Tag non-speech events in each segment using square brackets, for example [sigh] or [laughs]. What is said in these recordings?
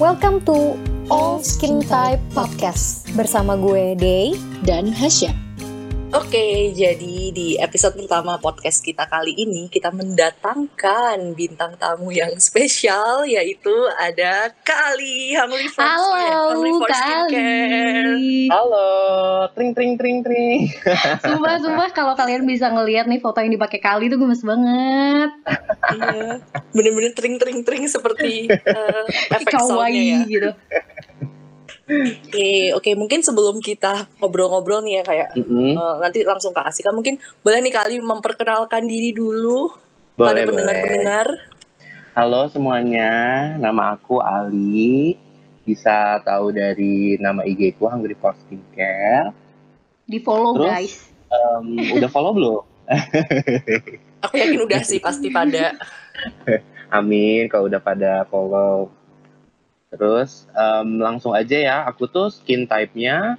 Welcome to All Skin Type Podcast bersama gue Day dan Hasya. Oke, jadi di episode pertama podcast kita kali ini kita mendatangkan bintang tamu yang spesial yaitu ada Kali Hamli for, Halo, Skincare. Kali. Halo, tring tring tring tring. Sumpah, sumpah kalau kalian bisa ngelihat nih foto yang dipakai Kali itu gemes banget. Iya, bener-bener tring-tring-tring seperti uh, efek soundnya ya. Kawaii gitu. Oke, oke mungkin sebelum kita ngobrol-ngobrol nih ya kayak Mm-mm. uh, nanti langsung ke Asika mungkin boleh nih kali memperkenalkan diri dulu pada Boleh boleh. pendengar-pendengar. Halo semuanya, nama aku Ali. Bisa tahu dari nama IG ku Hungry for Skincare. Di follow Terus? guys. Em, udah follow belum? Aku yakin udah sih pasti pada. [laughs] Amin, kalau udah pada follow. Terus em, langsung aja ya, aku tuh skin type-nya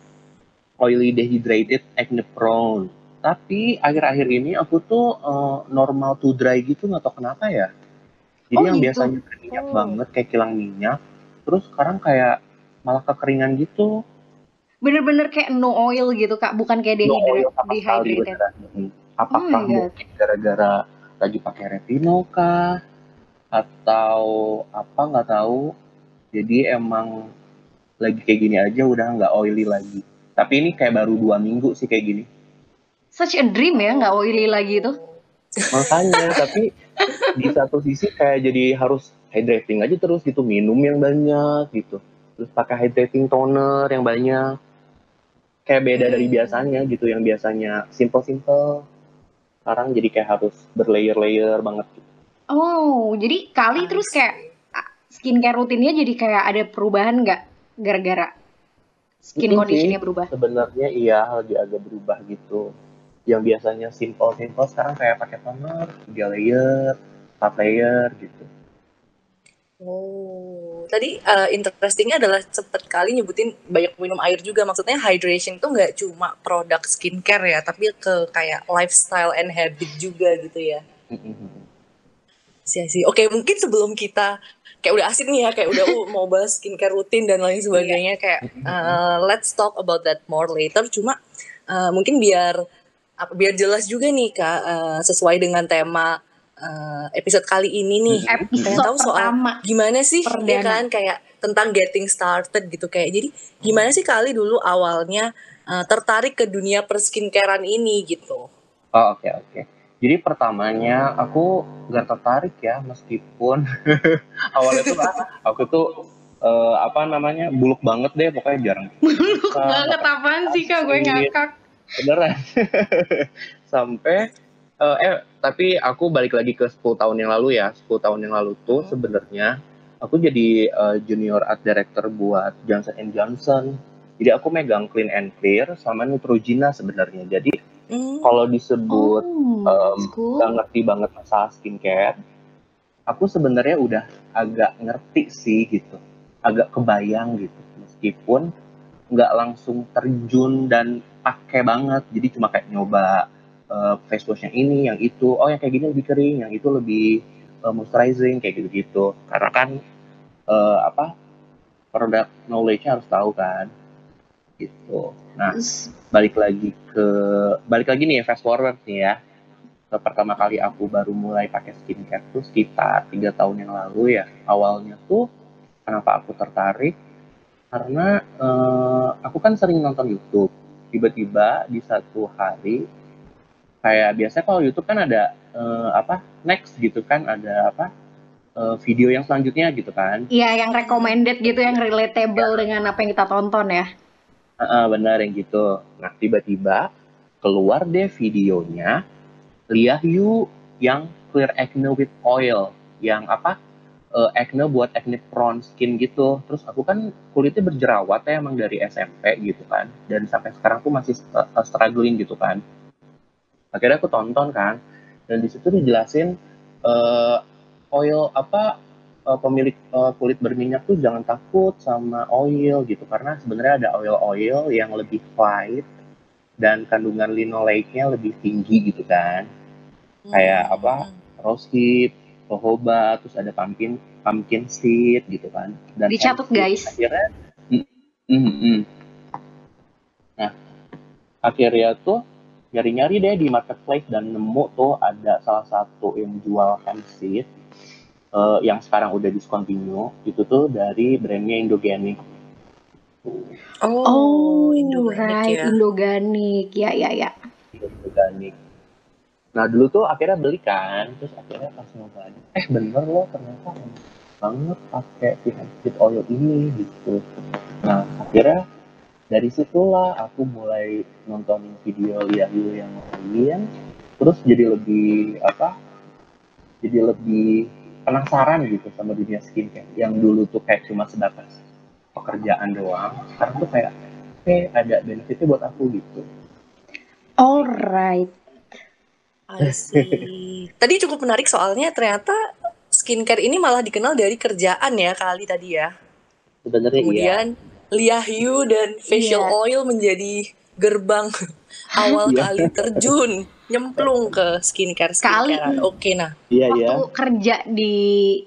oily dehydrated acne prone. Tapi akhir-akhir ini aku tuh eh, normal to dry gitu nggak tahu kenapa ya. Jadi Oh, yang gitu. biasanya berminyak Oh. banget kayak kilang minyak, terus sekarang kayak malah kekeringan gitu. Bener-bener kayak no oil gitu kak, bukan kayak No oil sama sekali dehydrated. Mm. Apakah Oh mungkin gara-gara lagi pakai retinol kah? Atau apa nggak tahu. Jadi emang lagi kayak gini aja udah nggak oily lagi. Tapi ini kayak baru dua minggu sih kayak gini. Such a dream ya, nggak oily lagi itu. Makanya, [laughs] tapi di satu sisi kayak jadi harus hydrating aja terus gitu, minum yang banyak gitu. Terus pakai hydrating toner yang banyak. Kayak beda dari Hmm. biasanya gitu, yang biasanya simple-simple. Sekarang jadi kayak harus berlayer-layer banget gitu. Oh, jadi Kali terus kayak skincare rutinnya jadi kayak ada perubahan nggak gara-gara skin conditionnya berubah? Sebenarnya iya lagi agak berubah gitu. Yang biasanya simple-simple sekarang kayak pakai toner, 3 layer, 4 layer gitu. Oh, tadi uh, interestingnya adalah cepet kali nyebutin banyak minum air juga. Maksudnya hydration itu nggak cuma produk skincare ya, tapi ke kayak lifestyle and habit juga gitu ya. Mm-mm. Sih sih. Oke, mungkin sebelum kita kayak udah asik nih ya, kayak udah uh, mau bahas skincare rutin dan lain sebagainya, kayak uh, let's talk about that more later. Cuma uh, mungkin biar apa biar jelas juga nih kak, uh, sesuai dengan tema uh, episode kali ini nih. Pengen Episode tahu soal pertama. gimana sih ya kan kayak tentang getting started gitu kayak jadi gimana sih kali dulu awalnya uh, tertarik ke dunia perskincarean ini gitu Oh oke oke. Jadi pertamanya aku nggak tertarik ya meskipun [laughs] awalnya tuh aku tuh eh, apa namanya buluk banget deh pokoknya jarang. [laughs] Buluk banget apaan sih kak, gue ngakak. Beneran. [laughs] Sampai eh, eh tapi aku balik lagi ke 10 tahun yang lalu ya. 10 tahun yang lalu tuh sebenarnya aku jadi eh, junior art director buat Johnson Johnson. Jadi aku megang Clean and Clear sama Neutrogena sebenarnya. Jadi Hmm. kalau disebut Oh, um, nggak ngerti banget masalah skincare, aku sebenarnya udah agak ngerti sih gitu, agak kebayang gitu, meskipun nggak langsung terjun dan pakai banget, jadi cuma kayak nyoba uh, face wash yang ini, yang itu, oh yang kayak gini lebih kering, yang itu lebih uh, moisturizing kayak gitu-gitu, karena kan uh, apa produk knowledge-nya harus tahu kan, gitu. Nah balik lagi ke balik lagi nih ya, fast forward nih ya. Ke pertama kali aku baru mulai pakai skincare tuh sekitar tiga tahun yang lalu ya. Awalnya tuh kenapa aku tertarik? Karena eh, aku kan sering nonton YouTube. Tiba-tiba di satu hari kayak biasanya kalau YouTube kan ada eh, apa next gitu kan ada apa eh, video yang selanjutnya gitu kan. Iya, yang recommended gitu, yang relatable dengan apa yang kita tonton ya. Heeh, benar yang gitu. Nah, tiba-tiba keluar deh videonya Liah Yu yang clear acne with oil, yang apa? eh, acne buat acne prone skin gitu. Terus aku kan kulitnya berjerawat ya emang dari SMP gitu kan. Dan sampai sekarang tuh masih eh, struggling gitu kan. Akhirnya aku tonton kan. Dan di situ dijelasin eh, oil apa eh, pemilik eh, kulit berminyak tuh jangan takut sama oil gitu karena sebenarnya ada oil-oil yang lebih light dan kandungan linoleic-nya lebih tinggi gitu kan kayak apa rose hip, jojoba, terus ada pumpkin pumpkin seed gitu kan. Dan Dicatat, guys. Akhirnya, mm, mm, mm. nah akhirnya tuh nyari-nyari deh di marketplace dan nemu tuh ada salah satu yang jual hemp seed eh, yang sekarang udah discontinue itu tuh dari brandnya Indogenic. Oh, Oh, Indogenic right, ya. Indoganik. Ya, ya, ya. Indogenic. Nah dulu tuh akhirnya beli kan, terus akhirnya pas nyobain, eh bener loh ternyata banget pakai seed oil ini gitu. Nah akhirnya dari situlah aku mulai nontonin video Lia Yu yang lain, terus jadi lebih apa? Jadi lebih penasaran gitu sama dunia skincare. Yang dulu tuh kayak cuma sebatas pekerjaan doang, sekarang tuh kayak, eh ada benefitnya buat aku gitu. Alright. I see. Tadi cukup menarik soalnya ternyata skincare ini malah dikenal dari kerjaan ya kali tadi ya. Sebenarnya iya. Kemudian Liahyu dan facial Iya. oil menjadi gerbang [laughs] awal Iya. kali terjun nyemplung ke skincare skincarean. Oke nah. Iya Waktu ya. kerja di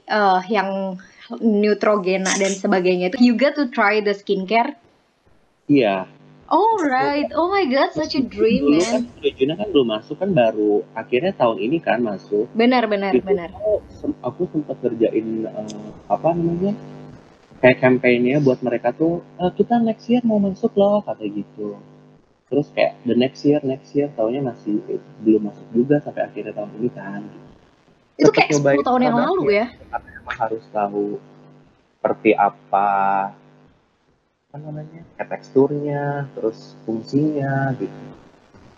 eh, yang Neutrogena dan sebagainya itu, you get to try the skincare. Iya. Alright. Oh my god, such a dream, Dulu kan man. Jojuna kan belum masuk kan baru akhirnya tahun ini kan masuk. Benar, benar, Itu benar. aku sempat kerjain eh, apa namanya kayak campaignnya buat mereka tuh "Eh, kita next year mau masuk loh kata gitu. Terus kayak the next year next year tahunnya masih eh, belum masuk juga sampai akhirnya tahun ini kan. Itu Tetap kayak 10 nyobain tahun yang lalu ya. Emang harus tahu seperti apa apa namanya kayak teksturnya terus fungsinya gitu.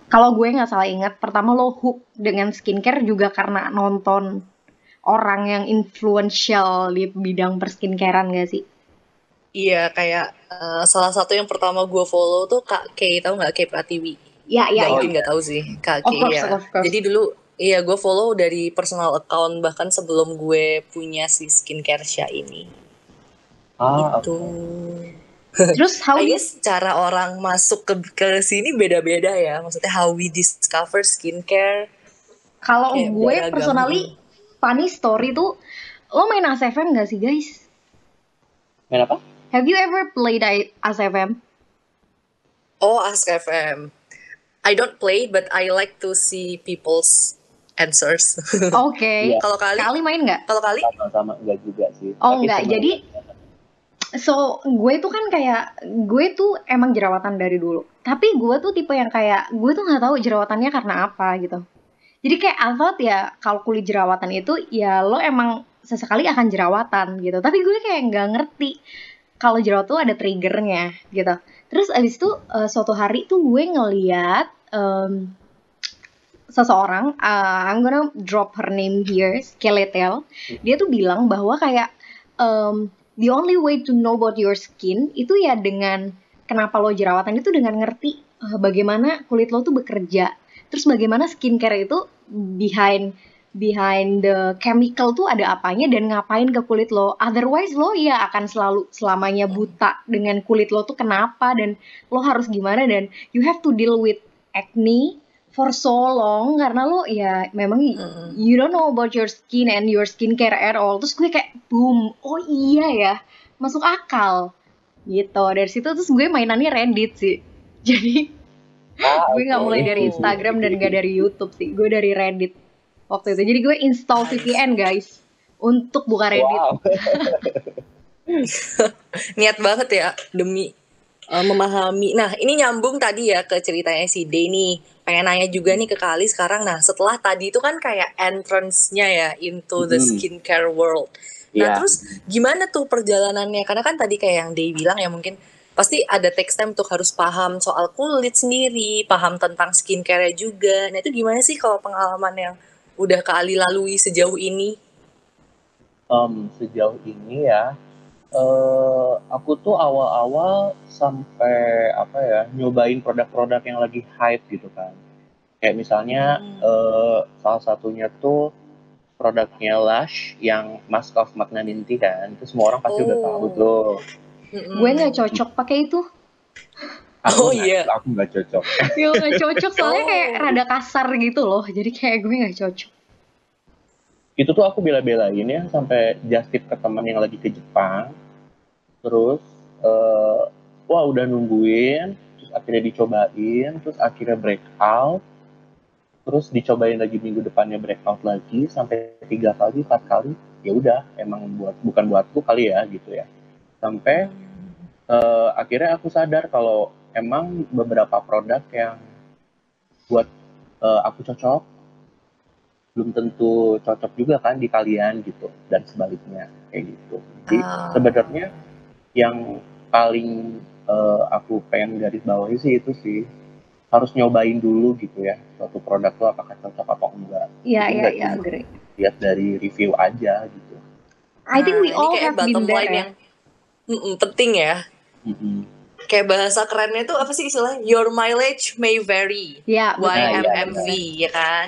Kalau gue nggak salah ingat, pertama lo hook dengan skincare juga karena nonton orang yang influential di bidang perskincarean gak sih? Iya kayak eh, salah satu yang pertama gue follow tuh Kak Kay tahu nggak Kay Pratiwi? Ya, Nggak ya, ya. mungkin nggak tahu sih Kak Of Kay course, ya. of course. Jadi dulu iya gue follow dari personal account bahkan sebelum gue punya si skincare Sha ini. Ah, Itu. Terus how guess cara orang masuk ke ke sini beda-beda ya. Maksudnya how we discover skincare. Kalau gue personally funny story tuh lo main ASFM gak sih guys? main apa? Have you ever played I- ASFM? Oh, Ask FM. I don't play but I like to see people's answers. [laughs] Oke. Iya. Kalau kali Kali main nggak? kalau kali sama-sama enggak juga sih. Oh, Tapi seneng. Jadi so gue tuh kan kayak gue tuh emang jerawatan dari dulu. Tapi gue tuh tipe yang kayak gue tuh nggak tahu jerawatannya karena apa gitu. Jadi kayak I thought ya kalau kulit jerawatan itu ya lo emang sesekali akan jerawatan gitu. Tapi gue kayak nggak ngerti kalau jerawat tuh ada triggernya gitu. Terus abis itu eh, suatu hari tuh gue ngeliat em, seseorang, uh, I'm gonna drop her name here, Skeletel. Dia tuh bilang bahwa kayak em, the only way to know about your skin itu ya dengan kenapa lo jerawatan itu dengan ngerti eh, bagaimana kulit lo tuh bekerja. Terus bagaimana skincare itu behind behind the chemical tuh ada apanya dan ngapain ke kulit lo. Otherwise lo ya akan selalu selamanya buta dengan kulit lo tuh kenapa dan lo harus gimana dan you have to deal with acne for so long karena lo ya memang Mm-mm. you don't know about your skin and your skincare at all. Terus gue kayak boom, oh iya ya, masuk akal gitu. Dari situ terus gue mainannya Reddit sih. [laughs] Jadi Ah, gue nggak mulai dari Instagram dan gak dari YouTube sih. Gue dari Reddit waktu itu. Jadi gue install. VPN guys untuk buka Reddit. Wow. [laughs] niat banget ya demi uh, memahami. Nah, ini nyambung tadi ya ke ceritanya si nih. Pengen nanya juga nih ke Kali sekarang. Nah, setelah tadi itu kan kayak entrance-nya ya into the Mhm. skincare world. Nah, Iya. terus gimana tuh perjalanannya? Karena kan tadi kayak yang Day bilang ya mungkin pasti ada text time untuk harus paham soal kulit sendiri, paham tentang skincare juga. Nah, itu gimana sih kalau pengalaman yang udah Kali lalui sejauh ini? Em, sejauh ini ya, eh aku tuh awal-awal sampai apa ya nyobain produk-produk yang lagi hype gitu kan. Kayak misalnya Hmm. eh salah satunya tuh produknya Lush yang Mask of Magnaninti kan, itu semua orang pasti udah tahu Oh. tuh. Gue nggak cocok pakai itu. Oh, Aku nggak- iya. aku nggak cocok. [laughs] Ya nggak cocok soalnya kayak Oh. rada kasar gitu loh. Jadi kayak gue nggak cocok. itu tuh aku bela-belain ya sampai just tip ke teman yang lagi ke Jepang terus eh, wah udah nungguin terus akhirnya dicobain terus akhirnya breakout terus dicobain lagi minggu depannya breakout lagi sampai tiga kali empat kali ya udah emang buat bukan buatku kali ya gitu ya sampai eh, akhirnya aku sadar kalau emang beberapa produk yang buat eh, aku cocok belum tentu cocok juga kan di kalian gitu dan sebaliknya kayak gitu jadi Ah. sebenarnya yang paling eh, aku pengen garis bawahi sih itu sih harus nyobain dulu gitu ya suatu produk tuh apakah cocok apa enggak Iya, iya, iya, agree. lihat dari review aja gitu I think we Nah, ini all kayak have been there line ya. yang Mm-mm, penting ya. Mm-mm. Kayak bahasa kerennya tuh apa sih istilahnya? Your mileage may vary. Ya, betul. iya, YMMV ya kan?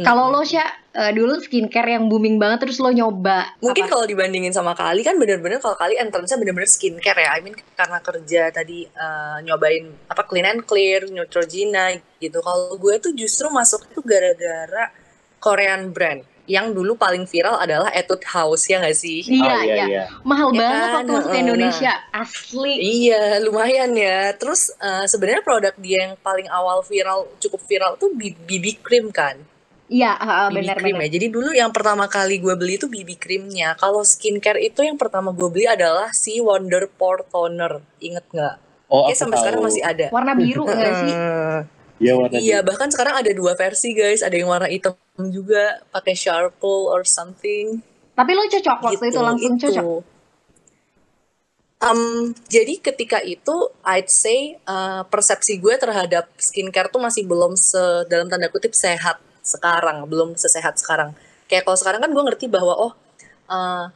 Kalau lo Sya, eh, dulu skincare yang booming banget terus lo nyoba Mungkin kalau dibandingin sama Kali kan bener-bener kalau Kali entrance-nya bener-bener skincare ya. I mean karena kerja tadi eh, nyobain apa clean and clear, Neutrogena gitu. Kalau gue tuh justru masuk itu gara-gara Korean brand yang dulu paling viral adalah Etude House ya nggak sih? Iya, Ah, iya. iya. Mahal Ya banget kan? waktu masuk ke Indonesia. Asli. Iya, lumayan ya. Terus eh, sebenarnya produk dia yang paling awal viral, cukup viral tuh BB cream kan. Iya, heeh, BB benar cream benar. ya. Jadi dulu yang pertama kali gue beli itu BB creamnya. Kalau skincare itu yang pertama gue beli adalah si Wonder Pore Toner. Ingat nggak? oh Kayak aku sampai sekarang tahu. masih ada. Warna biru enggak sih? Iya warna iya, bahkan sekarang ada dua versi guys. Ada yang warna hitam juga, pakai charcoal or something. Tapi lo cocok waktu gitu itu langsung itu. cocok. Um, jadi ketika itu I'd say uh, persepsi gue terhadap skincare tuh masih belum se dalam tanda kutip sehat sekarang, belum sesehat sekarang. Kayak kalau sekarang kan gue ngerti bahwa oh uh,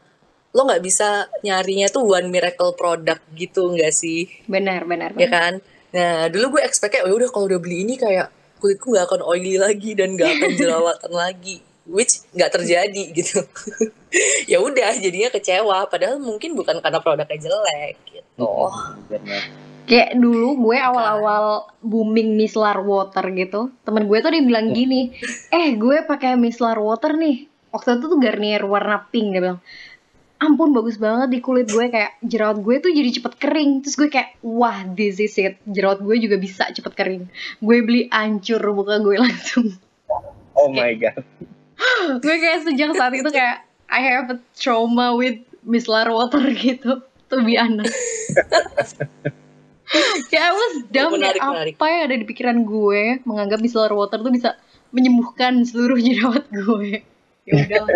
lo nggak bisa nyarinya tuh one miracle product gitu nggak sih, Benar, benar, ya benar. Nah dulu gue expect-nya oh udah kalau udah beli ini kayak kulitku nggak akan oily lagi dan nggak akan [laughs] jerawatan lagi, which nggak terjadi gitu. [laughs] ya udah jadinya kecewa padahal mungkin bukan karena produknya jelek gitu benar. Kayak dulu gue awal-awal booming micellar water gitu, temen gue tuh dia bilang gini, eh gue pakai micellar water nih. Waktu itu tuh Garnier warna pink dia bilang, ampun bagus banget di kulit gue kayak jerawat gue tuh jadi cepet kering. Terus gue kayak wah this is it, jerawat gue juga bisa cepet kering. Gue beli ancur muka gue [laughs] langsung. oh my god [gasps] gue kayak sejak saat itu kayak I have a trauma with micellar water [laughs] gitu, to be honest. [laughs] kayak I was dumb Menarik, apa yang ada di pikiran gue menganggap micellar water tuh bisa menyembuhkan seluruh jerawat gue. Ya udah.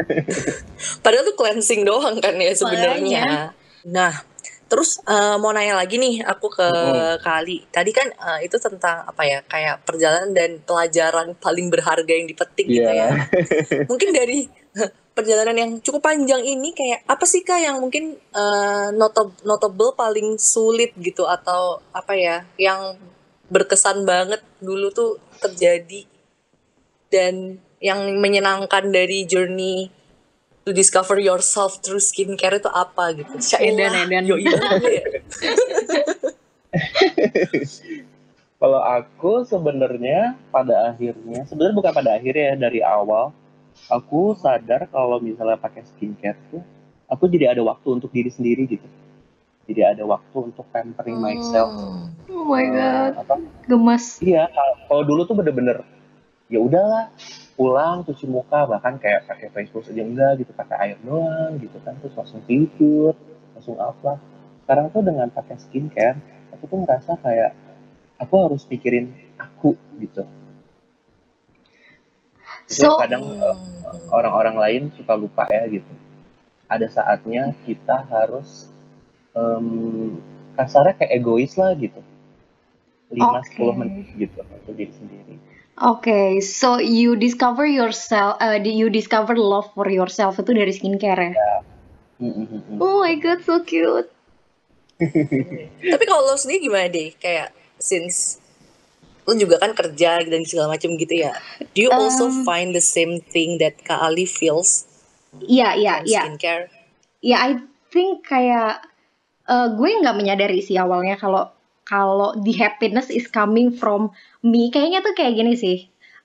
padahal tuh cleansing doang kan ya sebenarnya nah terus eh, mau nanya lagi nih aku ke Mm-mm. kali tadi kan eh, itu tentang apa ya kayak perjalanan dan pelajaran paling berharga yang dipetik gitu Iya. ya mungkin dari perjalanan yang cukup panjang ini kayak apa sih kak yang mungkin eh, notab- notable paling sulit gitu atau apa ya yang berkesan banget dulu tuh terjadi dan yang menyenangkan dari journey to discover yourself through skincare itu apa gitu Edan, edan. yoi banget ya. Kalau aku sebenarnya pada akhirnya, sebenarnya bukan pada akhirnya ya dari awal, aku sadar kalau misalnya pakai skincare tuh, aku jadi ada waktu untuk diri sendiri gitu. Jadi ada waktu untuk pampering myself. Hmm. Oh my god, Eh, apa? gemas. Iya, kalau- kalau dulu tuh bener-bener ya udahlah pulang cuci muka bahkan kayak pakai face wash aja enggak gitu pakai air doang gitu kan terus langsung tidur langsung apa. Sekarang tuh dengan pakai skincare aku tuh ngerasa kayak aku harus pikirin aku gitu. Itu So, kadang eh, orang-orang lain suka lupa ya gitu. Ada saatnya kita harus em, kasarnya kayak egois lah gitu. 5-10 Oke. menit gitu untuk diri sendiri Okay, so you discover yourself, uh, you discover love for yourself itu dari skincare ya? Mm. Oh my god, so cute. [laughs] tapi kalau lo sendiri gimana deh kayak since lo juga kan kerja dan segala macam gitu ya do you also Um, find the same thing that Kak Ali feels Iya, iya, iya. skincare Ya, I think kayak uh, gue nggak menyadari sih awalnya kalau kalau the happiness is coming from me. Kayaknya tuh kayak gini sih.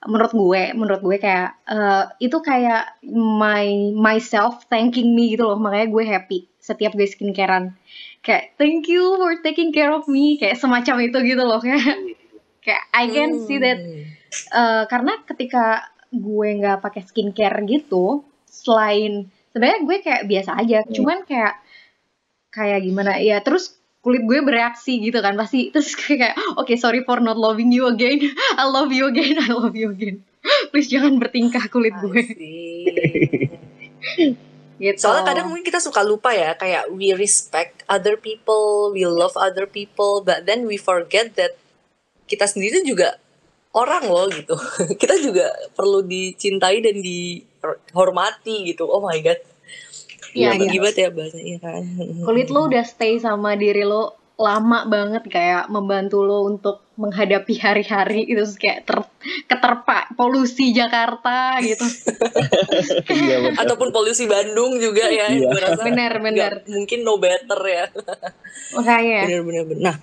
menurut gue menurut gue kayak eh, itu kayak my myself thanking me gitu loh makanya gue happy setiap gue skincarean kayak thank you for taking care of me kayak semacam itu gitu loh kayak [laughs] kayak I can see that Hmm. eh, karena ketika gue nggak pakai skincare gitu selain sebenarnya gue kayak biasa aja Hmm. cuman kayak kayak gimana ya terus kulit gue bereaksi gitu kan pasti [laughs] terus kayak oke sorry for not loving you again [laughs] I love you again I love you again [laughs] please jangan bertingkah kulit gue gitu Soalnya kadang mungkin kita suka lupa ya, kayak we respect other people, we love other people, but then we forget that kita sendiri juga orang loh gitu. kita juga perlu dicintai dan dihormati gitu. Oh my god. Iya, Iya, iya. gimana ya bahasanya kan. [laughs] kulit lo udah stay sama diri lo lama banget kayak membantu lo untuk menghadapi hari-hari itu kayak ter, keterpa polusi Jakarta gitu [laughs] Iya betul. Ataupun polusi Bandung juga ya, Iya. benar benar mungkin no better ya. makanya Bener bener bener. Nah,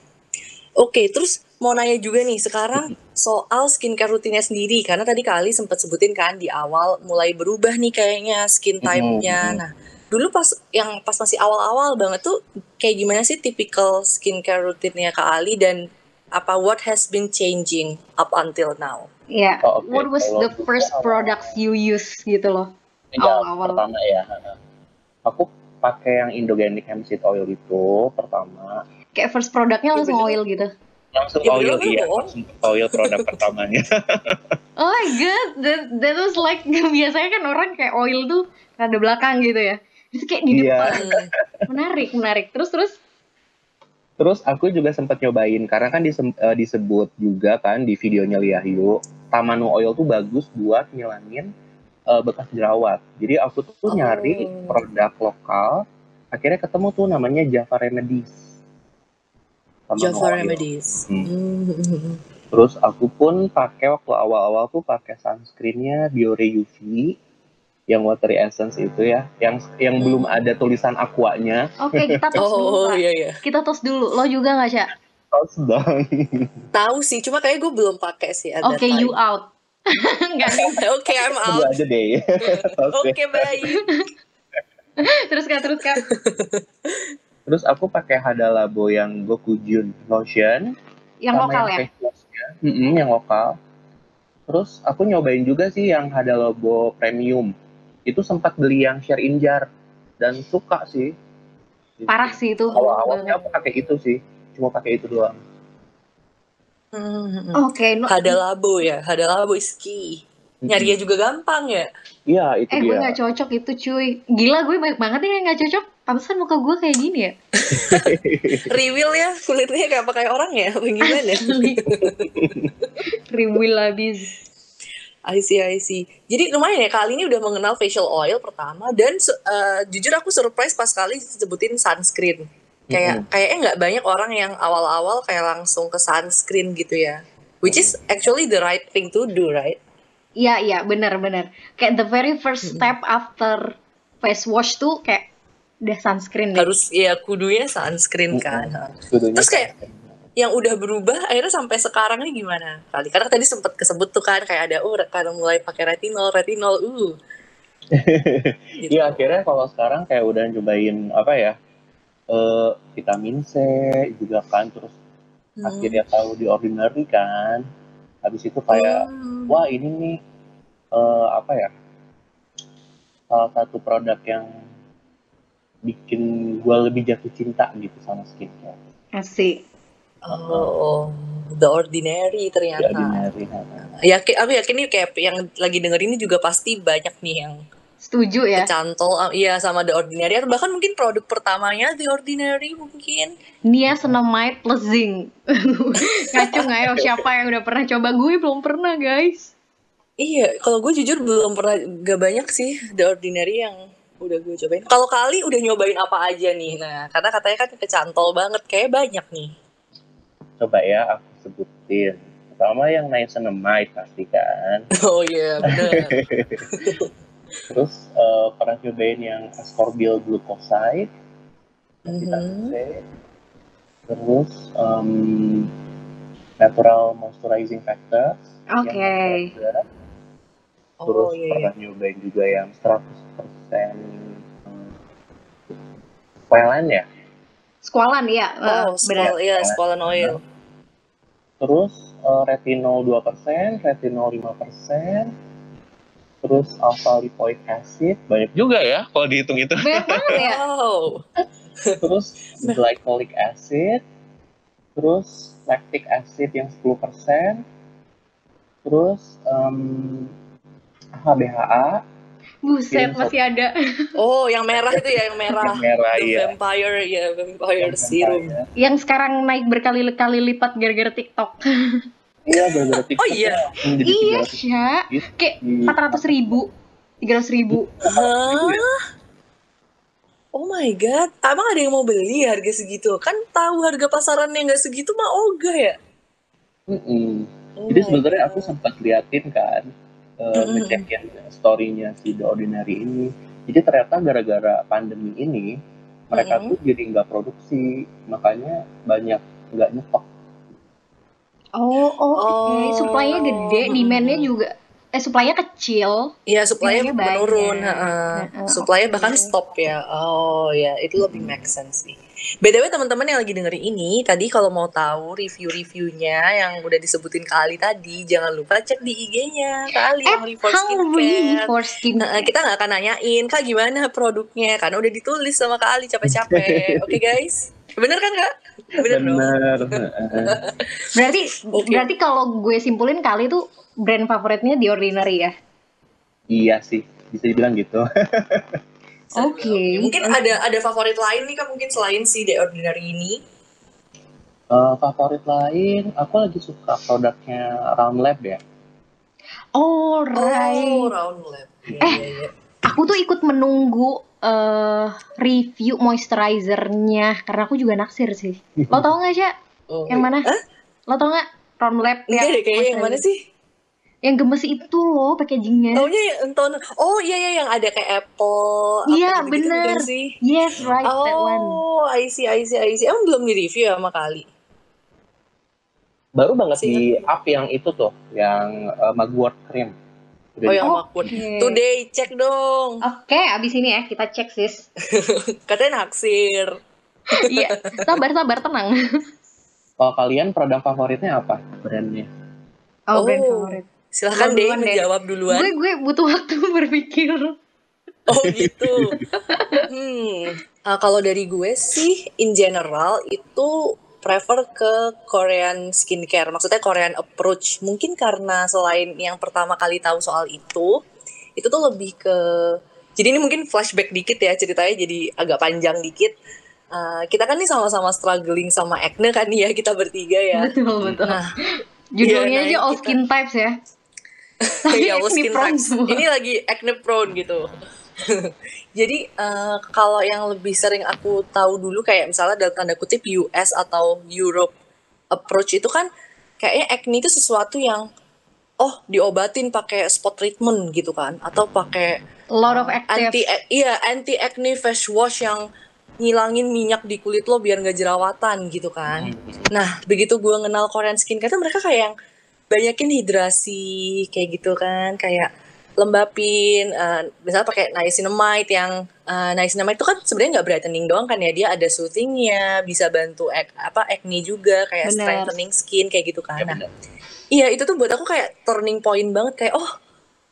oke, terus mau nanya juga nih sekarang soal skincare rutinnya sendiri karena tadi kali sempat sebutin kan di awal mulai berubah nih kayaknya skin type-nya. Mhm. Nah, dulu pas yang pas masih awal-awal banget tuh kayak gimana sih typical skincare rutinnya Kak Ali dan apa what has been changing up until now? ya Oh, oke. what was Kalau the first awal- products you use gitu loh Ya, Awal-awal. pertama ya. Aku pakai yang Indogenic Hemp Seed Oil itu pertama. kayak first produknya Ya, langsung oil gitu Langsung Ya, oil iya, langsung oil produk [laughs] pertamanya. [laughs] oh my god that, that was like [laughs] biasanya kan orang kayak oil tuh ada belakang gitu ya itu kayak di Iya. depan menarik menarik terus terus Terus aku juga sempat nyobain karena kan disem- eh, disebut juga kan di videonya Liahyu, Tamanu Oil tuh bagus buat ngilangin eh, bekas jerawat. Jadi aku tuh Oh. nyari produk lokal, akhirnya ketemu tuh namanya Java Remedies. Tamanu Java Oil. Remedies. Hmm. Hmm. Terus aku pun pakai waktu awal-awal tuh pakai sunscreennya Biore UV yang watery essence itu ya, yang yang Hmm. belum ada tulisan aquanya. oke kita [laughs] tos dulu Oh iya iya. kita tos dulu lo juga nggak sih Tos dong. Tahu sih, cuma kayak gue belum pakai sih ada. oke you out [laughs] [laughs] Oke, I'm Coba out. aja deh. Oke, baik. terus kak terus kak Terus aku pakai Hada Labo yang Gokujun lotion. yang lokal ya face wash-nya. Mm-mm, yang lokal. Terus aku nyobain juga sih yang Hada Labo premium. Itu sempat beli yang share in jar dan suka sih. parah sih itu Awal-awalnya aku pakai itu sih. Cuma pakai itu doang. Hmm. oke no- Hada labo ya, hada labo key. Nyarinya juga gampang ya. Iya, itu eh gue dia. nggak cocok itu cuy gila gue banyak banget ya yang nggak cocok Pantesan muka gue kayak gini ya [laughs] Reveal ya, kulitnya kayak apa kayak orang ya, gimana? [laughs] Riwil habis I see, I see. Jadi lumayan ya, kali ini udah mengenal facial oil pertama dan eh, jujur aku surprise pas kali sebutin sunscreen. Kayak kayaknya nggak banyak orang yang awal-awal kayak langsung ke sunscreen gitu ya. Which is actually the right thing to do, right? Iya iya benar benar. Kayak the very first step after face wash tuh kayak udah sunscreen deh. Harus ya kudunya sunscreen kan. Kudunya Terus kayak yang udah berubah akhirnya sampai sekarang ini gimana kali karena tadi sempat kesebut tuh kan kayak ada oh karena mulai pakai retinol retinol uh [laughs] gitu. Iya akhirnya kalau sekarang kayak udah nyobain apa ya eh vitamin C juga kan terus Hmm. akhirnya tahu di ordinary kan habis itu kayak Hmm. wah ini nih eh, apa ya salah satu produk yang bikin gue lebih jatuh cinta gitu sama skincare Asik. Oh the ordinary di ternyata ordinary yakin aku yakin nih kayak yang lagi denger ini juga pasti banyak nih yang Setuju ya. kecantol ah, iya sama the ordinary atau bahkan mungkin produk pertamanya the ordinary mungkin Niacinamide plus zinc. Kacung [laughs] ayo siapa yang udah pernah coba? Gue belum pernah guys. Iya, kalau gue jujur belum pernah gak banyak sih The Ordinary yang udah gue cobain. Kalau kali udah nyobain apa aja nih? Nah, karena katanya kan kecantol banget, kayak banyak nih. Coba ya aku sebutin pertama yang niacinamide pasti kan [laughs] Oh iya, bener. [laughs] terus eh, pernah cobain yang ascorbyl glucoside Mhm. C terus em, natural moisturizing factor Oke. yang natural. Oh terus iya iya. pernah nyobain juga yang 100% Squalane ya Squalan ya, Oh, benar. squal, iya, squalane oil. terus eh, retinol 2%, retinol 5%, terus alpha lipoic acid banyak juga ya kalau dihitung itu. Banyak banget ya. Wow. terus glycolic acid, terus lactic acid yang 10%, terus em, HBHA Buset, Kirim masih ada. [laughs] Oh, yang merah itu ya, yang merah. yang merah The iya. vampire, ya, vampire serum. Yang sekarang naik berkali-kali lipat gara-gara TikTok. [laughs] Iya, gara-gara TikTok. Oh iya. jadi iya, 300 Sya. gitu. Kayak 400 ribu. 300 ribu. Hah? Oh my god, abang ada yang mau beli harga segitu? Kan tahu harga pasarannya nggak segitu mah ogah ya? Mm-mm. Oh Jadi sebenarnya aku sempat liatin kan, uh, ngecekin story-nya si The Ordinary ini. Jadi ternyata gara-gara pandemi ini, mereka Mm-mm. tuh jadi nggak produksi, makanya banyak nggak nyetok. Oh, oke. Oh. Supply-nya gede, demand-nya juga eh supply-nya kecil. Iya, supply-nya menurun, heeh. Heeh, Supply-nya bahkan stop ya. Oh ya, itu lebih make sense sih. BTW teman-teman yang lagi dengerin ini, tadi kalau mau tahu review-reviewnya yang udah disebutin Kali tadi, jangan lupa cek di IG-nya Kali yang Hungry Skincare. for Skin. Nah, kita nggak akan nanyain, Kak gimana produknya, karena udah ditulis sama Kak Ali capek-capek. [laughs] Oke guys? Bener kan Kak? Bener? Bener. heeh. [laughs] Berarti Oke. berarti kalau gue simpulin kali itu brand favoritnya The Ordinary ya. iya sih, bisa dibilang gitu. [laughs] Oke. Mungkin ada ada favorit lain nih Kak, mungkin selain si The Ordinary ini. Uh, favorit lain, aku lagi suka produknya Round Lab ya. Alright. Oh, Round Lab. Iya, Eh. iya, iya. Aku tuh ikut menunggu eh review moisturizer-nya karena aku juga naksir sih. Lo tau gak sih Oh, yang mana? Hah? Lo tau gak Round Lab Enggak deh, kayaknya yang mana moisturizer? sih? Yang gemes itu loh packagingnya. Taunya yang tone. Oh iya iya yang ada kayak apple. Iya, gitu-gitu bener. bukan sih? Yes, right that one. Oh, I see, I see, I see. Emang belum di-review ya sama Kali? Baru banget Masih di up yang itu tuh, yang uh, Mugwort Cream. Udah Oh, di- yang Oh, oke. Today, cek dong. Oke, abis ini ya kita cek sis. [laughs] Katanya naksir. [laughs] Iya, sabar sabar tenang. Kalau kalian produk favoritnya apa brandnya? Oh, brand Oh. favorit. Silahkan deh menjawab duluan. Gue gue butuh waktu [laughs] berpikir. Oh gitu. hmm. Ah, kalau dari gue sih, in general itu prefer ke Korean skincare. Maksudnya Korean approach. Mungkin karena selain yang pertama kali tahu soal itu, itu tuh lebih ke. Jadi ini mungkin flashback dikit ya ceritanya jadi agak panjang dikit. Ah, kita kan nih sama-sama struggling sama acne kan nih ya kita bertiga ya. Betul betul. Nah, Judulnya iya, aja nah, all kita- skin types ya. Tapi acne skin semua. Ini lagi acne prone gitu. [laughs] Jadi eh, kalau yang lebih sering aku tahu dulu kayak misalnya dalam tanda kutip US atau Europe approach itu kan kayaknya acne itu sesuatu yang oh diobatin pakai spot treatment gitu kan atau pakai A lot of active. anti iya anti acne face wash yang ngilangin minyak di kulit lo biar nggak jerawatan gitu kan. Nah, begitu gue kenal Korean skincare tuh mereka kayak yang banyakin hidrasi kayak gitu kan, kayak lembapin, eh, misalnya pakai niacinamide yang eh, niacinamide itu kan sebenarnya nggak brightening doang kan ya, dia ada soothingnya, bisa bantu ac- apa acne juga, kayak Bener. strengthening skin kayak gitu kan. Ya, Nah, iya itu tuh buat aku kayak turning point banget kayak oh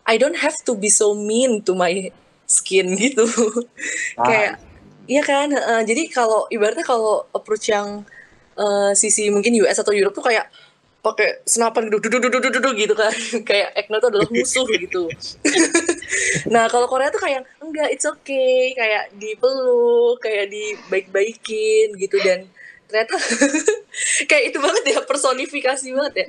I don't have to be so mean to my skin [laughs] gitu. Ah, kayak Iya kan, heeh. jadi kalau ibaratnya kalau approach yang eh, sisi mungkin US atau Europe tuh kayak pakai senapan gitu, duduk duduk duduk duduk gitu kan, [laughs] kayak acne tuh adalah musuh gitu. [laughs] nah kalau Korea tuh kayak enggak, it's okay, kayak dipeluk, kayak dibaik-baikin gitu dan ternyata [laughs] kayak itu banget ya personifikasi banget ya.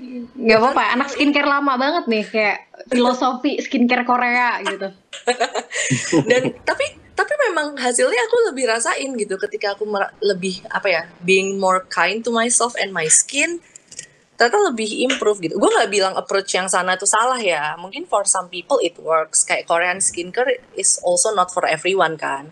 Gak apa-apa, anak skincare lama banget nih kayak filosofi skincare Korea gitu. dan tapi tapi memang hasilnya aku lebih rasain gitu ketika aku lebih apa ya being more kind to myself and my skin ternyata lebih improve gitu gue nggak bilang approach yang sana tuh salah ya mungkin for some people it works kayak Korean skincare is also not for everyone kan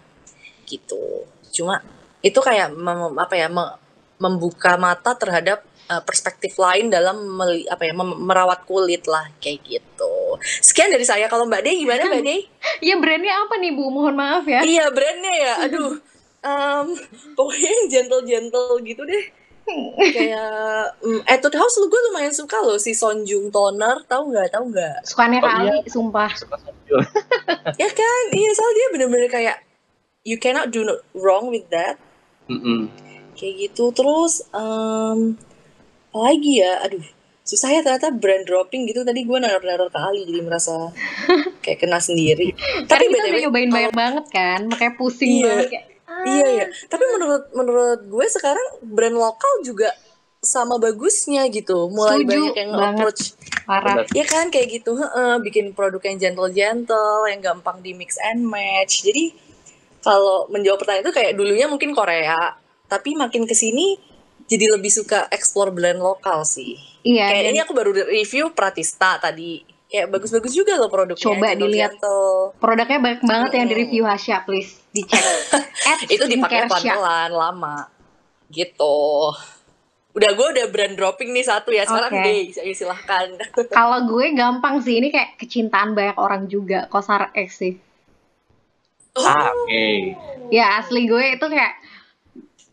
gitu cuma itu kayak mem- apa ya me- membuka mata terhadap uh, perspektif lain dalam meli, apa ya mem- merawat kulit lah kayak gitu. Sekian dari saya. Kalau Mbak Dey gimana Mbak Dey? Iya [laughs] brandnya apa nih Bu? Mohon maaf ya. iya brandnya ya. Aduh. [laughs] Um, pokoknya yang gentle-gentle gitu deh. Kayak um, Etude House lu gue lumayan suka loh si Sonjung toner, tahu nggak? Tahu nggak? Sukanya Oh, kali, iya. sumpah. Suka [laughs] ya kan? Iya, soalnya dia bener-bener kayak you cannot do no wrong with that. Mm-mm. kayak gitu terus um, apa lagi ya aduh susah ya ternyata brand dropping gitu tadi gue naruh-naruh kali jadi merasa [laughs] kayak kena sendiri Tapi kita udah nyobain banyak banget kan, makanya pusing Iya. banget kayak. Ah. iya ya tapi menurut menurut gue sekarang brand lokal juga sama bagusnya gitu mulai Setuju banyak yang banget. approach Parah. Bener. ya kan kayak gitu heeh, bikin produk yang gentle gentle yang gampang di mix and match jadi kalau menjawab pertanyaan itu kayak dulunya mungkin Korea tapi makin ke sini jadi lebih suka explore brand lokal sih Iya. kayak ini aku baru review Pratista tadi kayak bagus-bagus juga loh produknya Coba gentle dilihat. gentle. Produknya banyak banget yang di review Hasya, please dicek. [laughs] Itu dipakai pelan-pelan lama gitu udah gue udah brand dropping nih satu ya sekarang Oke. deh silahkan [laughs] Kalau gue gampang sih, ini kayak kecintaan banyak orang juga, Kosar X sih. Ah, oke. Ya asli gue itu kayak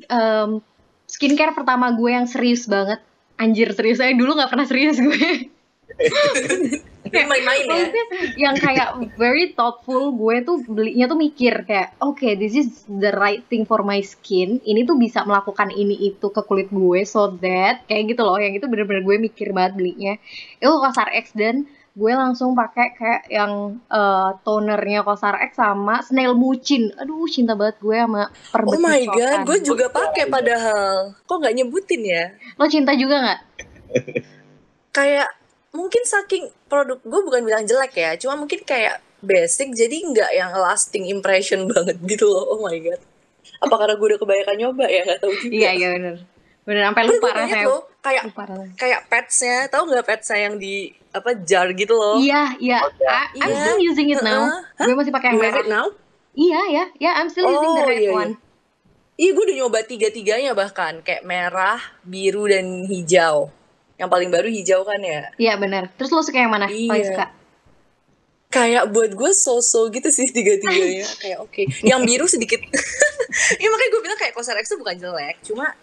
em, skincare pertama gue yang serius banget. Anjir serius, saya dulu nggak pernah serius gue. [laughs] [laughs] Main-main ya. Yang kayak very thoughtful gue tuh belinya tuh mikir kayak oke this is the right thing for my skin. Ini tuh bisa melakukan ini itu ke kulit gue so that kayak gitu loh. Yang itu bener-bener gue mikir banget belinya. Itu Kosar X dan gue langsung pakai kayak yang eh, tonernya Kosar X sama Snail Mucin. Aduh cinta banget gue sama Oh perbetis my god, gue juga pakai padahal. Kok nggak nyebutin ya? lo cinta juga nggak? Kayak mungkin saking produk gue bukan bilang jelek ya, cuma mungkin kayak basic jadi nggak yang lasting impression [laughs] banget gitu loh. Oh my god. Apa karena gue udah kebanyakan nyoba ya nggak tahu juga. iya iya bener bener sampai lupa rasanya loh, kayak lupa rasanya kayak petsnya, tahu nggak petsnya yang di apa jar gitu loh? Iya, iya. Oh, ya. I- I'm Iya. still using it now. Heeh. Gue masih pakai yang merah. now? Iya, ya. Ya, I'm still using the Oh, red iya, iya. one. Iya, gue udah nyoba tiga-tiganya bahkan kayak merah, biru dan hijau. Yang paling baru hijau kan ya. Iya, benar. Terus lo suka yang mana? Iya. Paling suka? kayak buat gue so-so gitu sih tiga-tiganya [laughs] kayak oke yang biru sedikit [laughs] ya makanya gue bilang kayak Kosar X itu bukan jelek cuma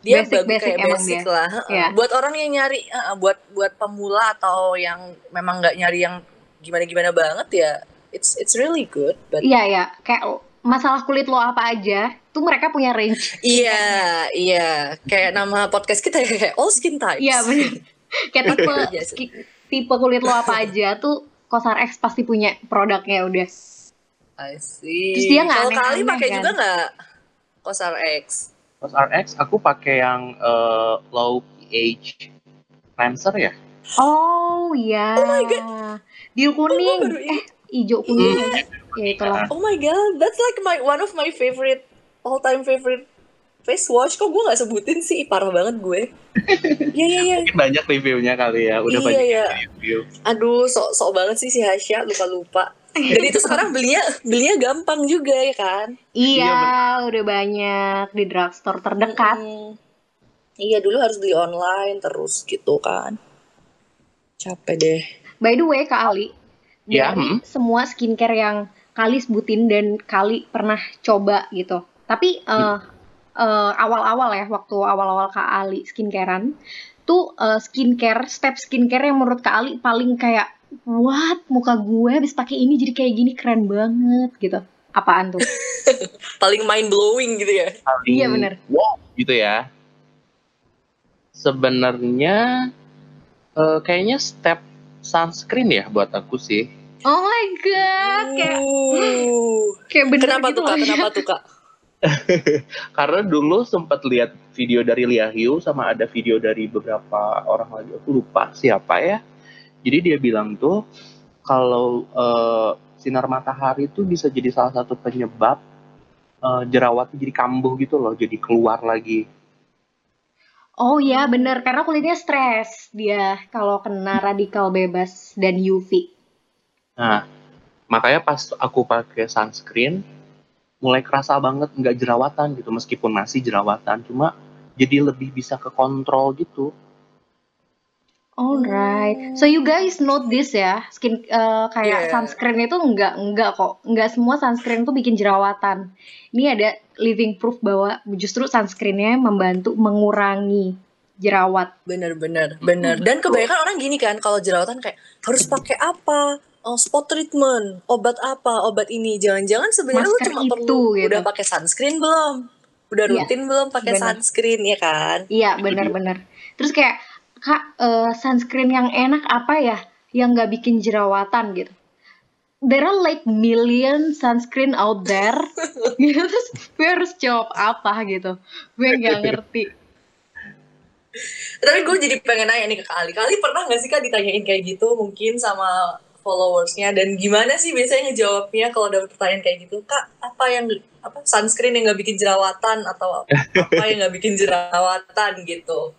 dia Basic- bagus basic kayak basic dia. lah heeh. Iya. buat orang yang nyari heeh, buat buat pemula atau yang memang nggak nyari yang gimana-gimana banget ya it's it's really good but Iya, ya. Kayak masalah kulit lo apa aja, tuh mereka punya range. iya iya kayak nama podcast kita ya kayak all skin types Iya, benar. [laughs] Kayak tipe, Iya, tipe kulit lo apa aja tuh Kosar X pasti punya produknya udah. I see Terus dia nggak kalau kali pakai kan? juga nggak Kosar X Terus RX aku pakai yang eh, low pH cleanser ya. Oh, iya. Oh my God. Biru kuning. baru ingat. eh, hijau kuning. Ya itulah. Oh my god, that's like my one of my favorite all time favorite face wash. Kok gue nggak sebutin sih? Parah banget gue. [laughs] Iya iya iya. Mungkin banyak reviewnya kali ya. Udah Iya, banyak iya. yang review. Aduh, sok sok banget sih si Hasya lupa lupa. Dan itu sekarang belinya belinya gampang juga ya kan? Iya, udah banyak di drugstore terdekat. Hmm. Iya dulu harus beli online terus gitu kan. Capek deh. By the way, Kak Ali, Ya, hmm. semua skincare yang Kali sebutin dan Kali pernah coba gitu. Tapi eh, eh, awal-awal ya, waktu awal-awal Kak Ali skincarean, tuh eh, skincare, step skincare yang menurut Kak Ali paling kayak, what, muka gue habis pakai ini jadi kayak gini keren banget gitu. Apaan tuh? [laughs] Paling mind blowing gitu ya. Paling Iya, bener. Wow, gitu ya. Sebenarnya eh, kayaknya step sunscreen ya buat aku sih. Oh my god, kayak Uh. kayak bener Kenapa gitu tuh kak? Kenapa [laughs] tuh kak? [laughs] Karena dulu sempat lihat video dari Lia Hyu sama ada video dari beberapa orang lagi aku lupa siapa ya. Jadi dia bilang tuh kalau eh, sinar matahari itu bisa jadi salah satu penyebab eh, jerawat jadi kambuh gitu loh, jadi keluar lagi. Oh iya bener, karena kulitnya stres dia kalau kena radikal bebas dan UV. Nah, makanya pas aku pakai sunscreen mulai kerasa banget nggak jerawatan gitu meskipun masih jerawatan cuma jadi lebih bisa ke kontrol gitu Alright. So you guys note this ya, skin eh, kayak Yeah. sunscreen itu enggak enggak kok, enggak semua sunscreen itu bikin jerawatan. Ini ada living proof bahwa justru sunscreennya membantu mengurangi jerawat. Bener bener bener. Dan kebanyakan orang gini kan kalau jerawatan kayak harus pakai apa? Oh, spot treatment, obat apa, obat ini. Jangan-jangan sebenarnya lu cuma itu, perlu gitu. udah pakai sunscreen belum? Udah Iya, rutin belum pakai sunscreen ya kan? Iya benar-benar. Terus kayak kak eh, sunscreen yang enak apa ya, yang nggak bikin jerawatan gitu. There are like million sunscreen out there. [laughs] gitu terus gue harus jawab apa gitu. Gue nggak ngerti. Tapi gue jadi pengen nanya nih ke Kak Ali. Kak Ali pernah gak sih Kak ditanyain kayak gitu mungkin sama followersnya dan gimana sih biasanya ngejawabnya kalau dapet pertanyaan kayak gitu Kak apa yang apa sunscreen yang nggak bikin jerawatan atau [laughs] apa yang nggak bikin jerawatan gitu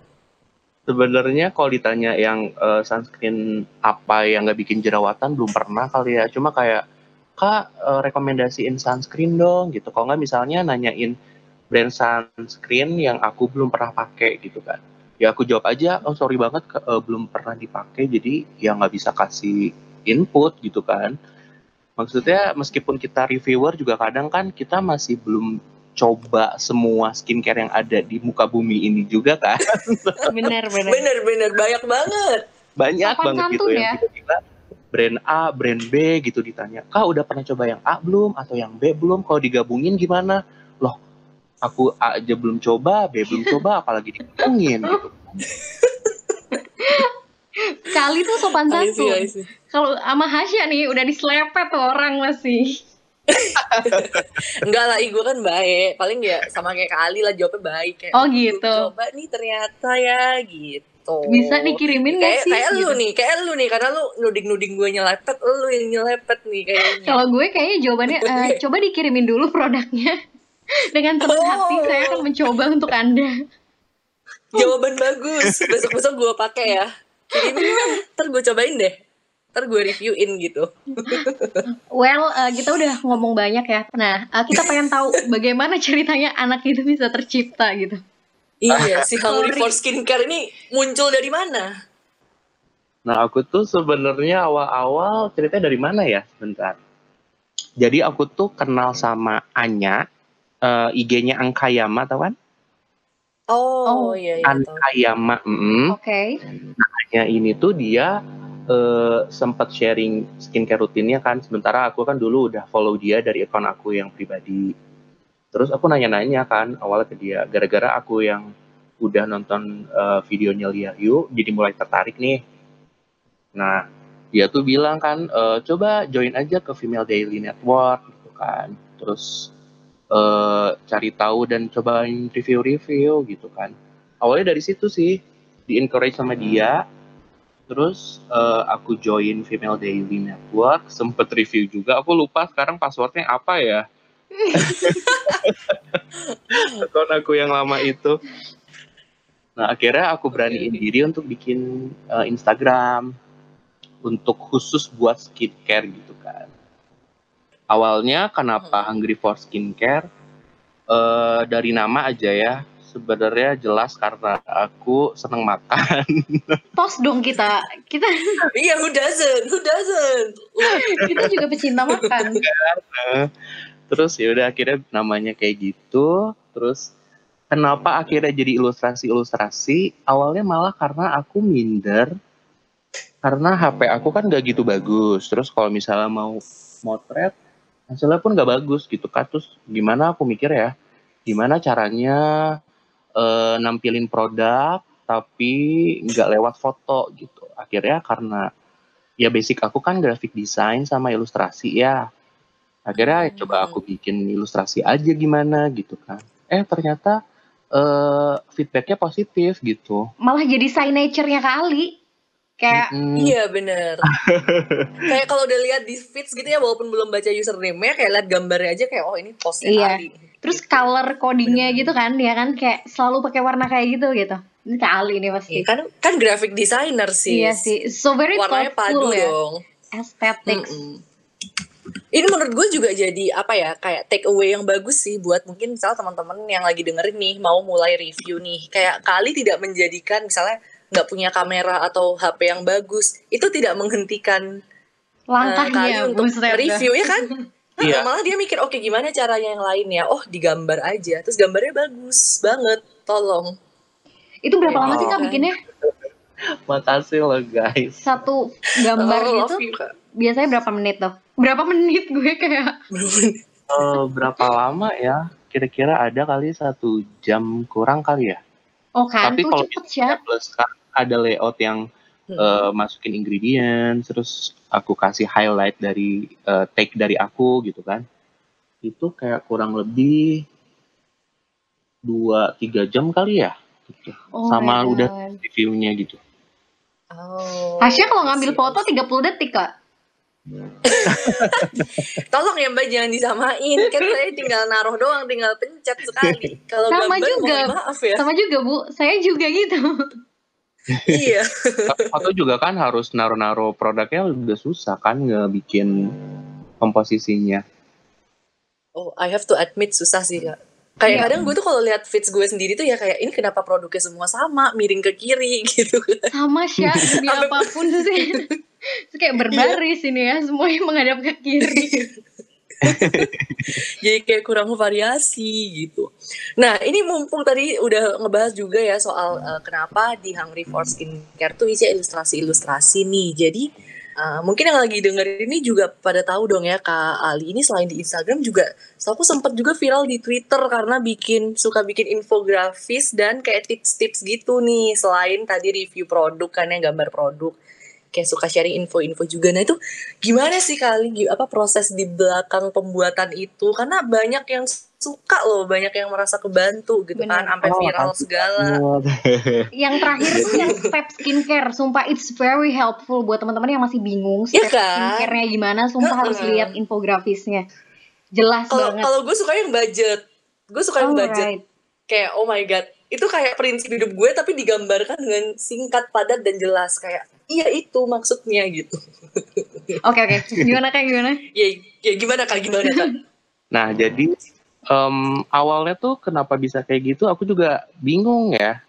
Sebenarnya kalau ditanya yang eh, sunscreen apa yang nggak bikin jerawatan belum pernah kali ya. Cuma kayak kak eh, rekomendasiin sunscreen dong gitu. Kalau nggak misalnya nanyain brand sunscreen yang aku belum pernah pakai gitu kan. Ya aku jawab aja, oh sorry banget eh, belum pernah dipakai jadi ya nggak bisa kasih input gitu kan. Maksudnya meskipun kita reviewer juga kadang kan kita masih belum coba semua skincare yang ada di muka bumi ini juga kan. [laughs] Bener bener. bener bener banyak banget banyak Sopan banget gitu santun yang ya. tiba-tiba brand A, brand B gitu ditanya, kak udah pernah coba yang A belum atau yang B belum? Kalau digabungin gimana? Loh, aku A aja belum coba, B belum coba, apalagi digabungin gitu. Kali tuh sopan I Kalau sama Hasya nih udah diselepet tuh orang masih. Enggak lah, gue kan baik. Paling ya sama kayak Kak Ali lah jawabnya baik. Kayak, Oh, "Belum gitu. Coba nih ternyata ya gitu. Bisa dikirimin kayak, sih? Kayak lu Gitu. nih, kayak lu nih. Karena lu nuding-nuding gue nyelepet, lu yang nyelepet nih kayaknya. Kalau gue kayaknya jawabannya [laughs] eh, coba dikirimin dulu produknya. [laughs] Dengan senang hati Oh. saya akan mencoba untuk Anda. Jawaban bagus. Besok-besok gue pakai ya. Kirimin lah. Ntar gue cobain deh. Ntar gue reviewin gitu. [laughs] Well, eh, kita udah ngomong banyak ya. Nah, eh, kita pengen tahu bagaimana ceritanya anak itu bisa tercipta gitu. Iya, si Hungry for Skincare ini muncul dari mana? Nah aku tuh sebenarnya awal-awal ceritanya dari mana ya? Sebentar. Jadi aku tuh kenal sama Anya, eh, IG-nya Angkayama, tau kan? Oh, Oh. iya, iya. Angkayama, mm. Oke. Anya ini tuh dia eh, sempat sharing skincare rutinnya kan. Sementara aku kan dulu udah follow dia dari akun aku yang pribadi. Terus aku nanya-nanya kan awalnya ke dia. Gara-gara aku yang udah nonton eh, videonya Lia Yu, jadi mulai tertarik nih. Nah, dia tuh bilang kan, eh, coba join aja ke Female Daily Network gitu kan. Terus eh, cari tahu dan cobain review-review gitu kan. Awalnya dari situ sih, di encourage sama dia. Terus eh, aku join Female Daily Network, sempet review juga. Aku lupa sekarang passwordnya apa ya. [laughs] Akun aku yang lama itu. Nah akhirnya aku beraniin diri untuk bikin eh, Instagram untuk khusus buat skincare gitu kan. Awalnya kenapa Hungry for Skincare? Eh, dari nama aja ya. Sebenarnya jelas karena aku seneng makan. [laughs] Tos dong kita. Kita [laughs] Iya, who doesn't? Who doesn't? kita juga pecinta makan. [laughs] Terus ya udah akhirnya namanya kayak gitu. Terus kenapa akhirnya jadi ilustrasi-ilustrasi? Awalnya malah karena aku minder karena HP aku kan gak gitu bagus. Terus kalau misalnya mau motret hasilnya pun gak bagus gitu kan. Terus gimana aku mikir ya, gimana caranya eh, nampilin produk tapi nggak lewat foto gitu. Akhirnya karena ya basic aku kan graphic design sama ilustrasi ya. Akhirnya Hmm. coba aku bikin ilustrasi aja gimana gitu kan. Eh ternyata eh feedbacknya positif gitu. Malah jadi signature-nya kali. Kayak Mm, Iya, bener. [laughs] kayak kalau udah lihat di feeds gitu ya, walaupun belum baca username-nya, kayak lihat gambarnya aja kayak, oh ini postnya Iya. Ali. terus color codingnya gitu kan, ya kan kayak selalu pakai warna kayak gitu gitu. Ini kali nih pasti. Iya, kan kan graphic designer sih. Iya sih. So very Warnanya padu ya. dong. Aesthetics. Mm-mm. ini menurut gue juga jadi apa ya kayak take away yang bagus sih buat mungkin misal teman-teman yang lagi dengerin nih mau mulai review nih kayak kali tidak menjadikan misalnya nggak punya kamera atau HP yang bagus itu tidak menghentikan eh, Langkahnya kali untuk buset dah. review ya kan [laughs] Nah, Iya. malah dia mikir oke gimana caranya yang lain ya oh digambar aja terus gambarnya bagus banget tolong Itu berapa lama sih Oh, Kak kan. bikinnya? Makasih loh guys. Satu gambar Oh, gitu you, Kak. biasanya berapa menit tuh? Berapa menit gue kayak Eh, berapa lama ya? Kira-kira ada kali satu jam kurang kali ya. Oh kan, Tapi tuh kalau cepet ya. plus kan ada layout yang Hmm. eh, masukin ingredients, terus aku kasih highlight dari eh, take dari aku gitu kan. Itu kayak kurang lebih dua tiga jam kali ya. Gitu. Oh Sama udah reviewnya gitu. Oh, Tasya kalau ngambil foto I see. 30 detik kak. [laughs] Tolong ya Mbak jangan disamain. Kan saya tinggal naruh doang, tinggal pencet sekali. Kalau Sama gambar juga. maaf ya. Sama juga bu, saya juga gitu. [laughs] iya. Foto juga kan harus naruh-naruh produknya udah susah kan ngebikin komposisinya. Oh, I have to admit susah sih kak. Kayak Iya. kadang gue tuh kalau lihat feeds gue sendiri tuh ya kayak ini kenapa produknya semua sama, miring ke kiri [laughs] gitu. Sama [laughs] Sampai- apa pun [laughs] sih. Kayak berbaris ini ya, semuanya menghadap ke kiri. [laughs] Jadi kayak kurang variasi gitu. Nah ini mumpung tadi udah ngebahas juga ya soal uh, kenapa di Hungry for Skincare tuh isinya ilustrasi-ilustrasi nih. Jadi uh, mungkin yang lagi denger ini juga pada tahu dong ya Kak Ali ini selain di Instagram juga aku sempat juga viral di Twitter karena bikin suka bikin infografis dan kayak tips-tips gitu nih selain tadi review produk kan ya gambar produk kayak suka sharing info-info juga. Nah itu gimana sih kali apa proses di belakang pembuatan itu? Karena banyak yang suka loh, banyak yang merasa kebantu gitu kan, sampai Oh, viral segala. [laughs] Yang terakhir tuh yang step skincare, sumpah it's very helpful buat teman-teman yang masih bingung Iya step kan? skincare-nya gimana, sumpah harus Heeh. lihat infografisnya. Jelas Kalau banget. kalau gue suka yang budget, gue suka yang budget. Kayak oh my god, itu kayak prinsip hidup gue tapi digambarkan dengan singkat, padat dan jelas kayak iya itu maksudnya gitu. Oke oke, gimana kak gimana? Ya, ya gimana kak, gimana kak? [laughs] Nah, jadi em, awalnya tuh kenapa bisa kayak gitu, aku juga bingung ya.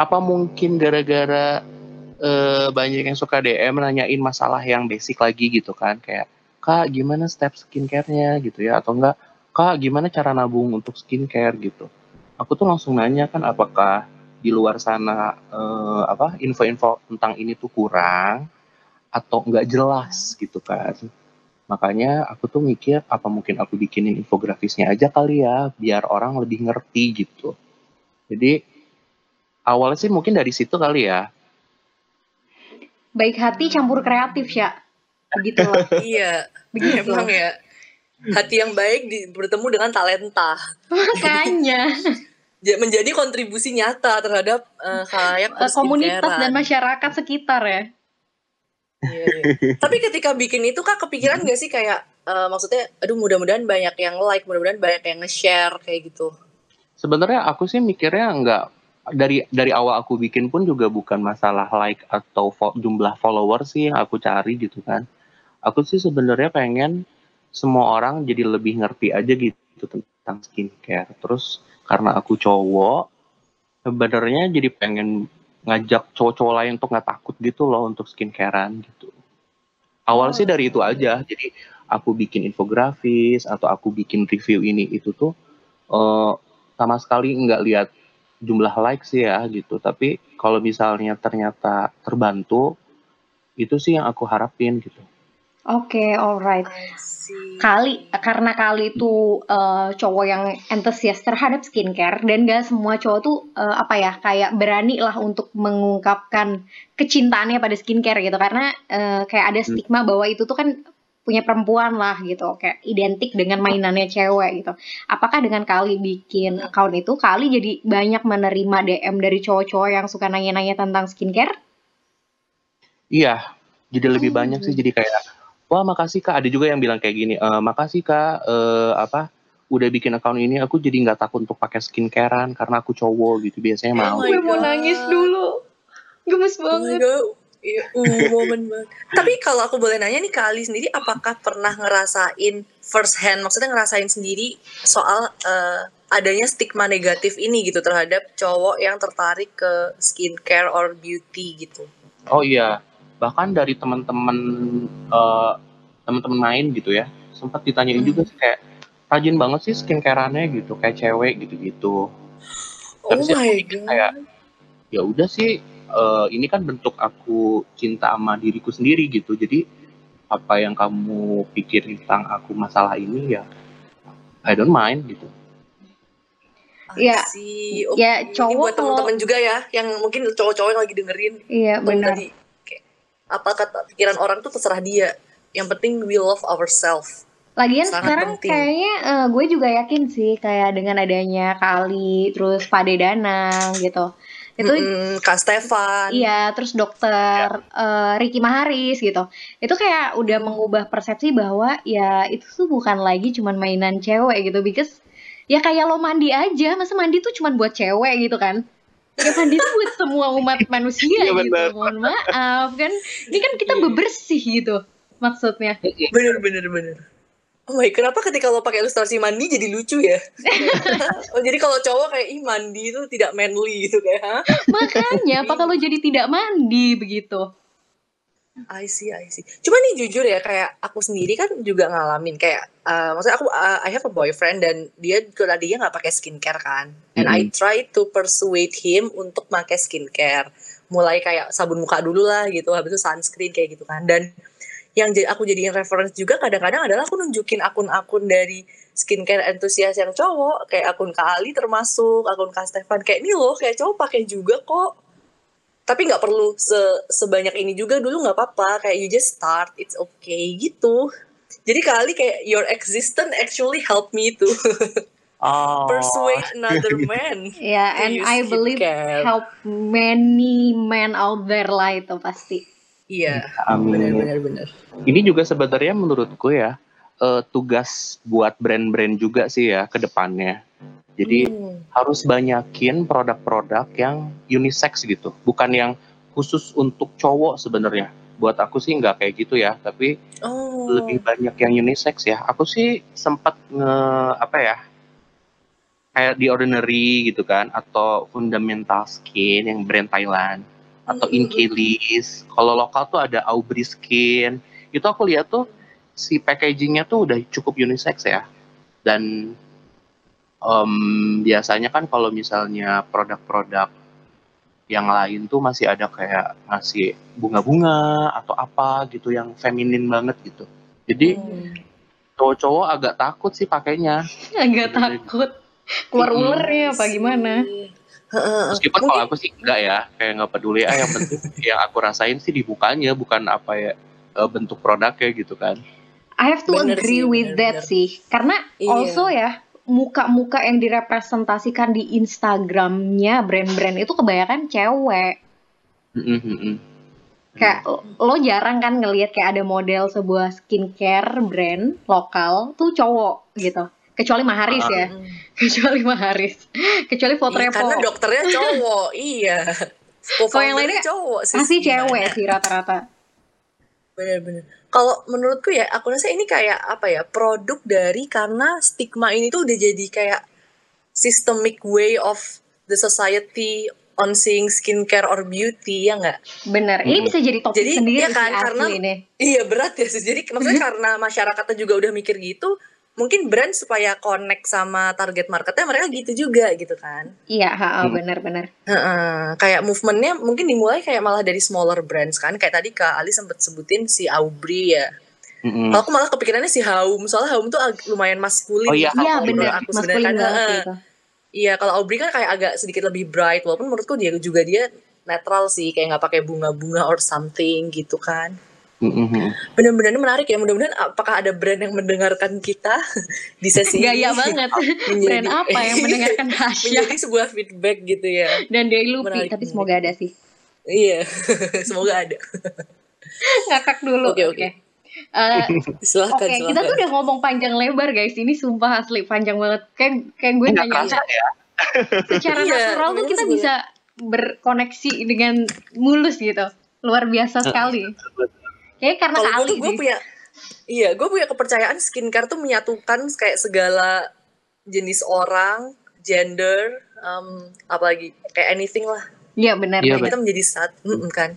Apa mungkin gara-gara eh, banyak yang suka DM nanyain masalah yang basic lagi gitu kan, kayak kak gimana step skincare-nya gitu ya, atau enggak kak gimana cara nabung untuk skincare gitu. Aku tuh langsung nanya kan apakah di luar sana eh, apa info-info tentang ini tuh kurang atau enggak jelas gitu kan. Makanya aku tuh mikir apa mungkin aku bikinin infografisnya aja kali ya biar orang lebih ngerti gitu. Jadi awalnya sih mungkin dari situ kali ya. Baik hati campur kreatif ya, begitu [laughs] iya, Begitu. emang ya. Hati yang baik di- bertemu dengan talenta. Makanya [laughs] menjadi kontribusi nyata terhadap uh, khalayak komunitas dan masyarakat sekitar ya. Iya, iya. Tapi ketika bikin itu kak kepikiran gak sih kayak eh, maksudnya, aduh mudah-mudahan banyak yang like, mudah-mudahan banyak yang nge-share kayak gitu. Sebenarnya aku sih mikirnya nggak dari dari awal aku bikin pun juga bukan masalah like atau fo- jumlah follower sih yang aku cari gitu kan. Aku sih sebenarnya pengen semua orang jadi lebih ngerti aja gitu tentang skincare. Terus karena aku cowok, sebenarnya jadi pengen ngajak cowok-cowok lain untuk nggak takut gitu loh untuk skincarean gitu. Awal sih dari itu aja. Jadi aku bikin infografis atau aku bikin review ini itu tuh eh, sama sekali nggak lihat jumlah like sih ya gitu. Tapi kalau misalnya ternyata terbantu, itu sih yang aku harapin gitu. Oke, alright. I see. Kali karena kali itu eh, cowok yang antusias terhadap skincare dan gak semua cowok tuh eh, apa ya kayak berani lah untuk mengungkapkan kecintaannya pada skincare gitu karena eh, kayak ada stigma bahwa itu tuh kan punya perempuan lah gitu kayak identik dengan mainannya cewek gitu. Apakah dengan kali bikin account itu kali jadi banyak menerima DM dari cowok-cowok yang suka nanya-nanya tentang skincare? Iya, jadi lebih Hmm. banyak sih jadi kayak wah makasih kak. Ada juga yang bilang kayak gini, "Eh, makasih kak eh, apa udah bikin account ini aku jadi nggak takut untuk pakai skincarean karena aku cowok gitu biasanya Oh mau. Gue mau nangis dulu. Gemes Oh banget. God. Iya, uh, momen banget. Tapi kalau aku boleh nanya nih Kak Ali sendiri, apakah pernah ngerasain first hand, maksudnya ngerasain sendiri soal eh, adanya stigma negatif ini gitu terhadap cowok yang tertarik ke skincare or beauty gitu? Oh iya, bahkan dari teman-teman eh, teman-teman main gitu ya, sempat ditanyain Hmm. juga sih kayak rajin banget sih skincare-annya gitu, kayak cewek gitu-gitu. Oh my mikir god. kayak ya udah sih eh, ini kan bentuk aku cinta sama diriku sendiri gitu. Jadi apa yang kamu pikir tentang aku masalah ini ya I don't mind gitu. Iya. sih. Oh, Ya, ini cowok buat kalau- teman-teman juga ya, yang mungkin cowok-cowok yang lagi dengerin Iya benar. tadi apa kata pikiran orang tuh terserah dia. Yang penting we love ourselves. Lagian Sangat sekarang penting. kayaknya eh, gue juga yakin sih kayak dengan adanya Kali, terus Pade Danang gitu. Itu Mm-mm, Kak Stefan. Iya, terus dokter eh, Ricky Maharis gitu. Itu kayak udah mengubah persepsi bahwa ya itu tuh bukan lagi cuman mainan cewek gitu. Because ya kayak lo mandi aja, masa mandi tuh cuman buat cewek gitu kan? Ya mandi tuh buat semua umat [laughs] manusia Iya, gitu. benar. Mohon maaf kan. Ini kan kita bebersih gitu maksudnya. Bener bener bener. Oh my, kenapa ketika lo pakai ilustrasi mandi jadi lucu ya? [laughs] oh jadi kalau cowok kayak ih mandi itu tidak manly gitu kayak? Makanya apa kalau jadi tidak mandi begitu? I see, I see. Cuma nih jujur ya, kayak aku sendiri kan juga ngalamin kayak, uh, maksudnya aku uh, I have a boyfriend dan dia tadinya nggak pakai skincare kan, and I try to persuade him untuk pakai skincare, mulai kayak sabun muka dulu lah gitu, habis itu sunscreen kayak gitu kan, dan yang aku jadiin reference juga kadang-kadang adalah aku nunjukin akun-akun dari skincare entusias yang cowok, kayak akun Kak Ali termasuk, akun Kak Stefan. Kayak nih loh, kayak cowok pakai juga kok tapi nggak perlu se- sebanyak ini juga dulu nggak apa-apa kayak you just start it's okay gitu jadi kali kayak your existence actually help me to [laughs] Oh. persuade another [laughs] man Ya, to and I believe skincare. help many men out there lah itu pasti. iya Amin. benar-benar benar Ini juga sebenarnya menurutku ya eh, tugas buat brand-brand juga sih ya ke depannya. Jadi Hmm. harus banyakin produk-produk yang unisex gitu, bukan yang khusus untuk cowok sebenarnya. Buat aku sih nggak kayak gitu ya, tapi oh lebih banyak yang unisex ya. Aku sih sempat nge apa ya? Kayak di Ordinary gitu kan atau Fundamental Skin yang brand Thailand atau Mm, mm, mm. Inkilis. Kalau lokal tuh ada Aubrey Skin. Itu aku lihat tuh si packagingnya tuh udah cukup unisex ya. Dan em, biasanya kan kalau misalnya produk-produk yang lain tuh masih ada kayak ngasih bunga-bunga atau apa gitu yang feminin banget gitu. Jadi Hmm. cowok-cowok agak takut sih pakainya. Agak Bener. takut keluar Mm-mm. ulernya apa gimana? Heeh. Meskipun Mungkin- kalau aku sih enggak ya, kayak nggak peduli. Ah yang penting [laughs] yang aku rasain sih di mukanya bukan apa ya eh, bentuk produknya gitu kan. I have to Bener agree sih, with that bener-bener. sih. Karena Iya. also ya muka-muka yang direpresentasikan di Instagramnya brand-brand itu kebanyakan cewek. Kayak lo jarang kan ngelihat kayak ada model sebuah skincare brand lokal tuh cowok gitu. Kecuali Maharis ya. Hmm. [laughs] Kecuali Maharis. Kecuali Iya, Fotrepo. karena dokternya cowok iya Kalau yang lainnya cowok sih Pasti gimana? cewek sih rata-rata. Bener-bener. Kalau menurutku ya, aku rasa ini kayak apa ya, produk dari karena stigma ini tuh udah jadi kayak systemic way of the society on seeing skincare or beauty, ya nggak? Bener. Ini Hmm. bisa jadi topik Jadi, sendiri iya sih kan, karena- nih. Iya berat ya. Jadi maksudnya karena masyarakatnya juga udah mikir gitu, mungkin brand supaya connect sama target marketnya mereka gitu juga gitu kan. Iya, ha, Hmm. bener-bener. Heeh, kayak movementnya mungkin dimulai kayak malah dari smaller brands kan. Kayak tadi Kak Ali sempat sebutin si Aubrey ya. Kalau aku malah kepikirannya si Haum, soalnya Haum tuh ag- lumayan maskulin. Oh iya, gitu Iya menurut aku sebenarnya maskulin kan. Iya, kalau Aubrey kan kayak agak sedikit lebih bright, walaupun menurutku dia juga dia netral sih, kayak nggak pakai bunga-bunga or something gitu kan. Mm-mm. Bener-bener menarik ya, mudah-mudahan apakah ada brand yang mendengarkan kita [laughs] di sesi Gaya ini banget. [laughs] Menjadi- Brand apa yang [laughs] mendengarkan Hasya menjadi sebuah feedback gitu ya. dan Daily Lupi, Menarik, tapi menarik. semoga ada sih. Iya, semoga ada. Ngakak dulu. Oke, oke. Eh, Silahkan, Oke, kita tuh udah ngomong panjang lebar guys. Ini sumpah asli panjang banget. Kayak kayak gue nanya ya. secara Iya, natural tuh kita sebenarnya. bisa berkoneksi dengan mulus gitu. luar biasa sekali. Kayaknya karena Kalau gue kali punya, iya gue punya kepercayaan skincare tuh menyatukan kayak segala jenis orang, gender, um, apalagi kayak anything lah. Iya benar. Iya, benar. Kita menjadi satu, mm, kan?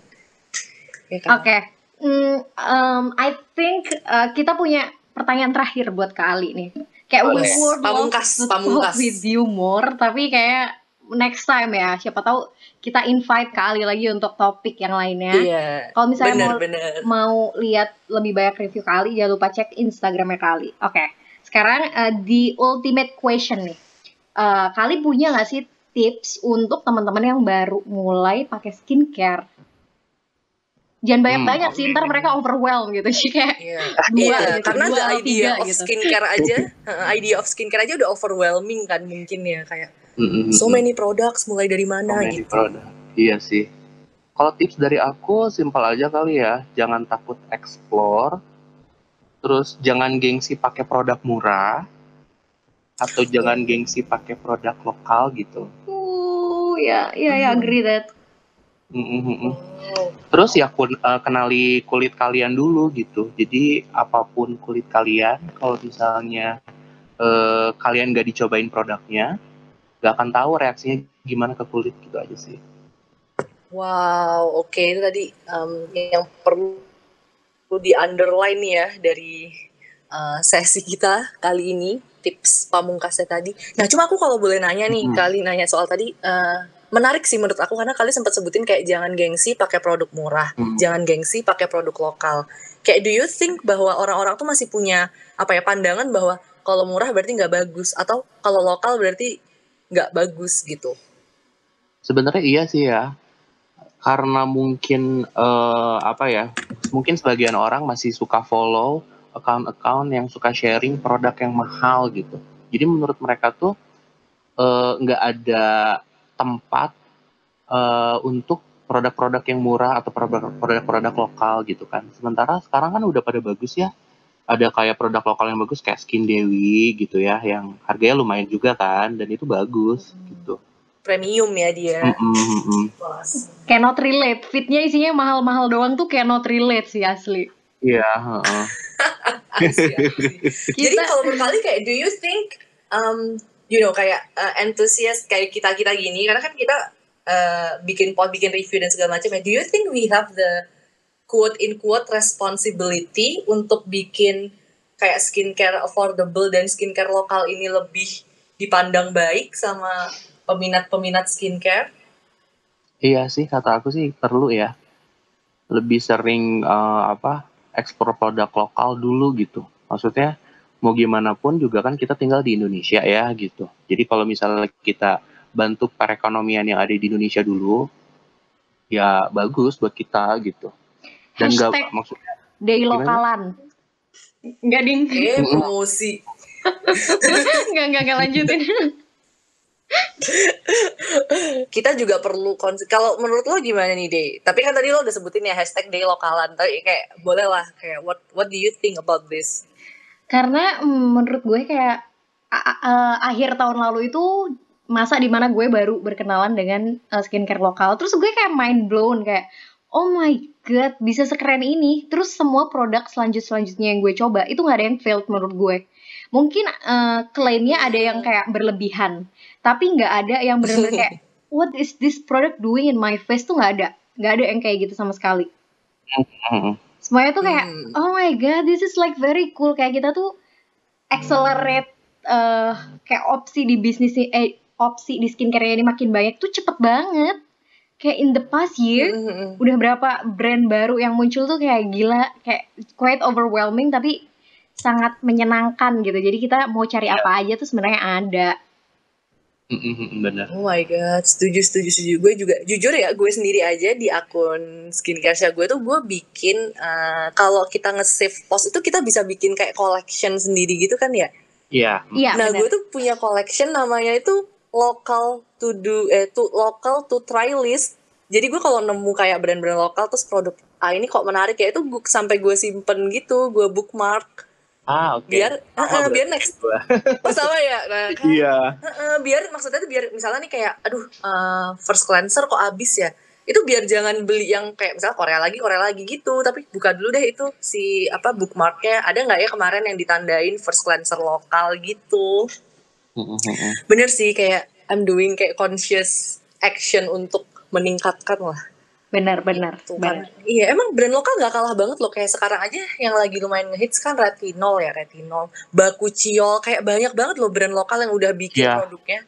Ya kan? Oke. Hmm, um, I think uh, kita punya pertanyaan terakhir buat Kak Ali nih. Kayak we Boleh. would love Pamungkas, to pamungkas. talk with you more, tapi kayak next time ya. Siapa tahu kita invite Kak Ali lagi untuk topik yang lainnya. Iya. Kalau misalnya Bener, mau bener. mau lihat lebih banyak review kali, jangan lupa cek Instagramnya kali. Oke, sekarang uh, the ultimate question nih. Uh, kali punya nggak sih tips untuk teman-teman yang baru mulai pakai skincare? Jangan banyak-banyak sih, ntar mereka overwhelm gitu sih kayak Iya, dua Iya, gitu, karena dua idea tiga of gitu. skincare aja, [laughs] uh, idea of skincare aja udah overwhelming kan mungkin ya kayak So many products mulai dari So mana many gitu. product. Iya sih. Kalau tips dari aku simpel aja kali ya, jangan takut explore. Terus jangan gengsi pakai produk murah atau jangan gengsi pakai produk lokal gitu. Uh, ya, ya, ya, agree that. Oh, Terus ya kun- eh, kenali kulit kalian dulu gitu. Jadi apa pun kulit kalian, kalau misalnya eh, kalian gak dicobain produknya, gak akan tahu reaksinya gimana ke kulit gitu aja sih. Wow, oke itu tadi um, yang perlu perlu di underline nih ya dari uh, sesi kita kali ini tips pamungkasnya tadi. Nah cuma aku kalau boleh nanya nih Mhm. kali nanya soal tadi uh, menarik sih menurut aku karena kali sempat sebutin kayak jangan gengsi pakai produk murah, Hmm. jangan gengsi pakai produk lokal. Kayak do you think bahwa orang-orang tuh masih punya apa ya pandangan bahwa kalau murah berarti nggak bagus atau kalau lokal berarti nggak bagus gitu? Sebenarnya iya sih ya, karena mungkin eh, apa ya, mungkin sebagian orang masih suka follow account-account yang suka sharing produk yang mahal gitu. Jadi menurut mereka tuh eh, nggak ada tempat eh, untuk produk-produk yang murah atau produk- produk-produk lokal gitu kan. Sementara sekarang kan udah pada bagus ya. Ada kayak produk lokal yang bagus kayak Skin Dewi gitu ya, yang harganya lumayan juga kan, dan itu bagus gitu. Premium ya dia. Mm-mm, mm-mm. Cannot relate. Fitnya isinya mahal-mahal doang tuh cannot relate sih asli. Iya, heeh. [laughs] Asli, asli. [laughs] Jadi Kita- kalau berkali kayak do you think um, you know kayak uh, enthusiast kayak kita kita gini karena kan kita uh, bikin pod bikin review dan segala macam ya do you think we have the quote in quote responsibility untuk bikin kayak skincare affordable dan skincare lokal ini lebih dipandang baik sama peminat-peminat skincare Iya sih, kata aku sih perlu ya. Lebih sering eh, apa ekspor produk lokal dulu gitu. Maksudnya mau gimana pun juga kan kita tinggal di Indonesia ya gitu. Jadi kalau misalnya kita bantu perekonomian yang ada di Indonesia dulu, ya bagus buat kita gitu. Dan nggak Hashtag maksudnya day lokalan. Enggak ding. eh promosi Enggak, enggak, enggak lanjutin. kita juga perlu kons- kalau menurut lo gimana nih Day? Tapi kan tadi lo udah sebutin ya hashtag Day lokalan. Tapi kayak boleh lah kayak what what do you think about this? Karena mm, menurut gue kayak a- a- a- akhir tahun lalu itu masa di mana gue baru berkenalan dengan uh, skincare lokal. Terus gue kayak mind blown kayak oh my god bisa sekeren ini. Terus semua produk selanjut selanjutnya yang gue coba itu nggak ada yang failed menurut gue. Mungkin uh, klaimnya ada yang kayak berlebihan, tapi nggak ada yang benar-benar kayak [laughs] what is this product doing in my face tuh nggak ada, nggak ada yang kayak gitu sama sekali. mm, Semuanya tuh kayak Hmm. oh my god this is like very cool kayak kita tuh accelerate eh kayak opsi di bisnis eh opsi di skincare ini makin banyak tuh cepet banget kayak in the past year Mhm. udah berapa brand baru yang muncul tuh kayak gila kayak quite overwhelming tapi sangat menyenangkan gitu jadi kita mau cari apa aja tuh sebenarnya ada mm, mm, mm, bener. Oh my god, setuju setuju setuju. Gue juga jujur ya, gue sendiri aja di akun skincare gue tuh gue bikin eh, kalau kita nge-save post itu kita bisa bikin kayak collection sendiri gitu kan ya. Iya. iya nah, benar. gue tuh punya collection namanya itu local to do eh to local to try list. Jadi gue kalau nemu kayak brand-brand lokal terus produk ah ini kok menarik ya itu gue sampai gue simpen gitu, gue bookmark Ah, oke. biar Sama eh, berarti biar next oh, sama ya. Nah, [laughs] kan Iya. Biar maksudnya tuh biar misalnya nih kayak aduh eh, first cleanser kok abis ya itu biar jangan beli yang kayak misalnya Korea lagi Korea lagi gitu tapi buka dulu deh itu si apa bookmarknya ada nggak ya kemarin yang ditandain first cleanser lokal gitu bener sih kayak I'm doing kayak conscious action untuk meningkatkan lah Benar-benar. Tuh kan. Iya, emang brand lokal nggak kalah banget loh. Kayak sekarang aja yang lagi lumayan ngehits kan retinol ya, retinol. Baku ciol, kayak banyak banget loh brand lokal yang udah bikin Iya. produknya.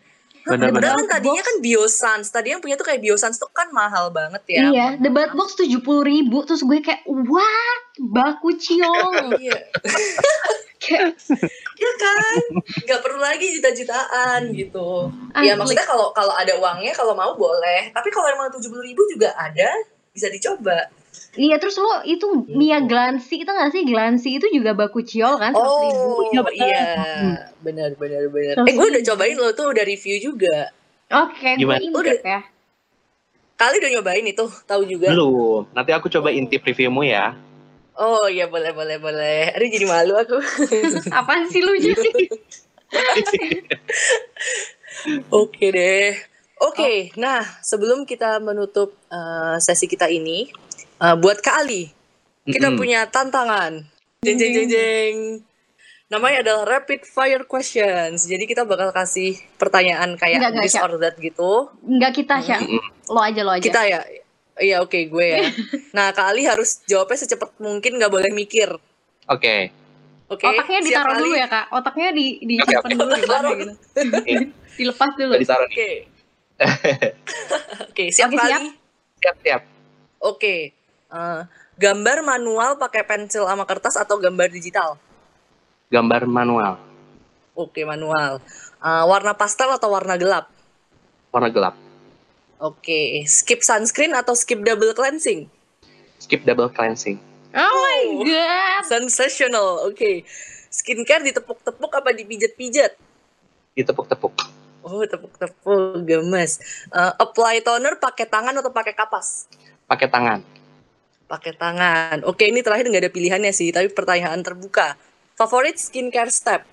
Bener-bener. Padahal kan tadinya kan Biosans. Tadi yang punya tuh kayak Biosans tuh kan mahal banget ya. Iya, debat box tujuh puluh ribu terus gue kayak what baku ciong. [laughs] Iya. kayak [laughs] Iya kan? Nggak perlu lagi juta-jutaan gitu. Ya Asli. maksudnya kalau kalau ada uangnya kalau mau boleh. Tapi kalau emang tujuh ribu juga ada, bisa dicoba. Iya terus lo itu Mia Glancy itu nggak sih Glancy itu juga baku ciol kan seratus ribu. Oh Iya, benar. iya, benar benar Eh gue udah cobain lo tuh udah review juga. Oke, gue Gimana? intip ya. Kali udah nyobain itu, tahu juga. Belum. Nanti aku coba intip reviewmu ya. Oh iya boleh boleh boleh. Aduh jadi malu aku. [laughs] Apaan sih lu jadi? [laughs] Oke deh. Oke, nah sebelum kita menutup eh, sesi kita ini, eh, buat Kak Ali, kita Mm-mm. punya tantangan. Jeng jeng jeng jeng. Namanya adalah rapid fire questions. Jadi kita bakal kasih pertanyaan kayak Enggak, enggak, this or that gitu. Enggak kita Sya. Lo aja lo aja. Kita ya, iya oke gue ya. [laughs] Nah Kak Ali harus jawabnya secepat mungkin, nggak boleh mikir. Oke. Oke. Otaknya siap, ditaruh dulu ya kak. Otaknya di disimpan dulu Otak gimana taruh. gitu. [laughs] Dilepas dulu. Oke. [laughs] Oke, siap Oke, Kak siap. Ali? Siap, siap. Oke. Eh, gambar manual pakai pensil sama kertas atau gambar digital? Gambar manual. Oke, manual. Eh, warna pastel atau warna gelap? Warna gelap. Oke, skip sunscreen atau skip double cleansing? Skip double cleansing. Oh my Oh. god. Sensational. Oke. Skincare ditepuk-tepuk apa dipijat-pijat? Ditepuk-tepuk. Oh, tepuk-tepuk, gemes. Eh, apply toner pakai tangan atau pakai kapas? Pakai tangan. Pakai tangan. Oke, ini terakhir nggak ada pilihannya sih, tapi pertanyaan terbuka. Favorit skincare step?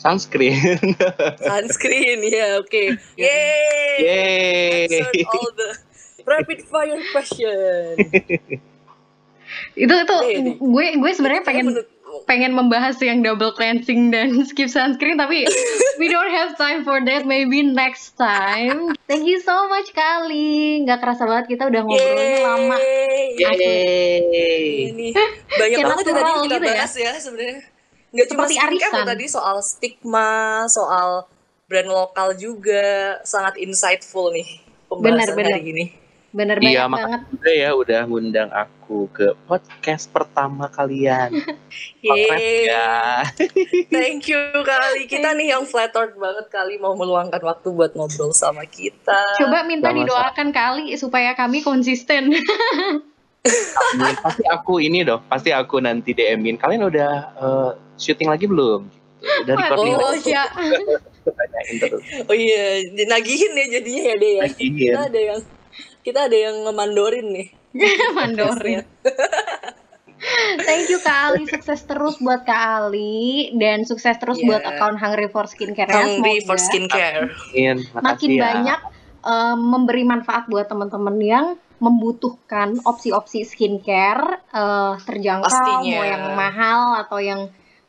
Sunscreen. [laughs] Sunscreen, ya oke. Yeay! Yeay. Answered all the rapid fire question. [laughs] Itu itu Iya, iya. gue gue sebenarnya pengen menurut- pengen membahas yang double cleansing dan [laughs] skip sunscreen tapi we don't have time for that maybe next time thank you so much kali nggak kerasa banget kita udah ngobrolnya Yeay. lama Yeay. Ini banyak banget yang tadi kita gitu ya. bahas ya, sebenarnya. Nggak cuma loh arisan. tadi soal stigma, soal brand lokal juga sangat insightful nih pembahasan Benar, benar. hari ini. Bener Iya, banget banget makasih juga ya udah ngundang aku ke podcast pertama kalian. Keren [laughs] Yeay. ya. [laughs] Thank you kali. Kita nih yang flattered banget kali mau meluangkan waktu buat ngobrol sama kita. coba minta Sama-sama. didoakan kali supaya kami konsisten [laughs] Amin. Pasti aku ini dong, pasti aku nanti DM-in. Kalian udah eh, syuting lagi belum? Udah recording Oh, lagi? ya Tanyain terus. Oh iya, nagihin ya jadinya ya deh ya. Nagihin. Kita ada yang kita ada yang ngemandorin nih. [laughs] mandorin Thank you Kak Ali, sukses terus buat Kak Ali dan sukses terus Iya. buat account Hungry for Skincare ya. Hungry for skincare. Makin ya. banyak eh, memberi manfaat buat teman-teman yang membutuhkan opsi-opsi skincare eh, terjangkau, Pastinya. mau yang mahal atau yang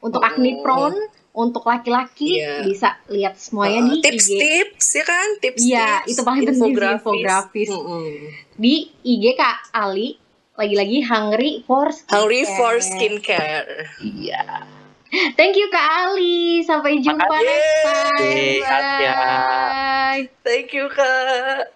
untuk Oh. acne prone, untuk laki-laki Iya. bisa lihat semuanya di IG tips-tips ya kan tips Iya, itu paling penting sih, infografis. Mm-mm. di IG Kak Ali lagi-lagi hungry for skincare. hungry for skincare Iya. Thank you Kak Ali. Sampai jumpa Makasih. next time. Asia. Bye. thank you kak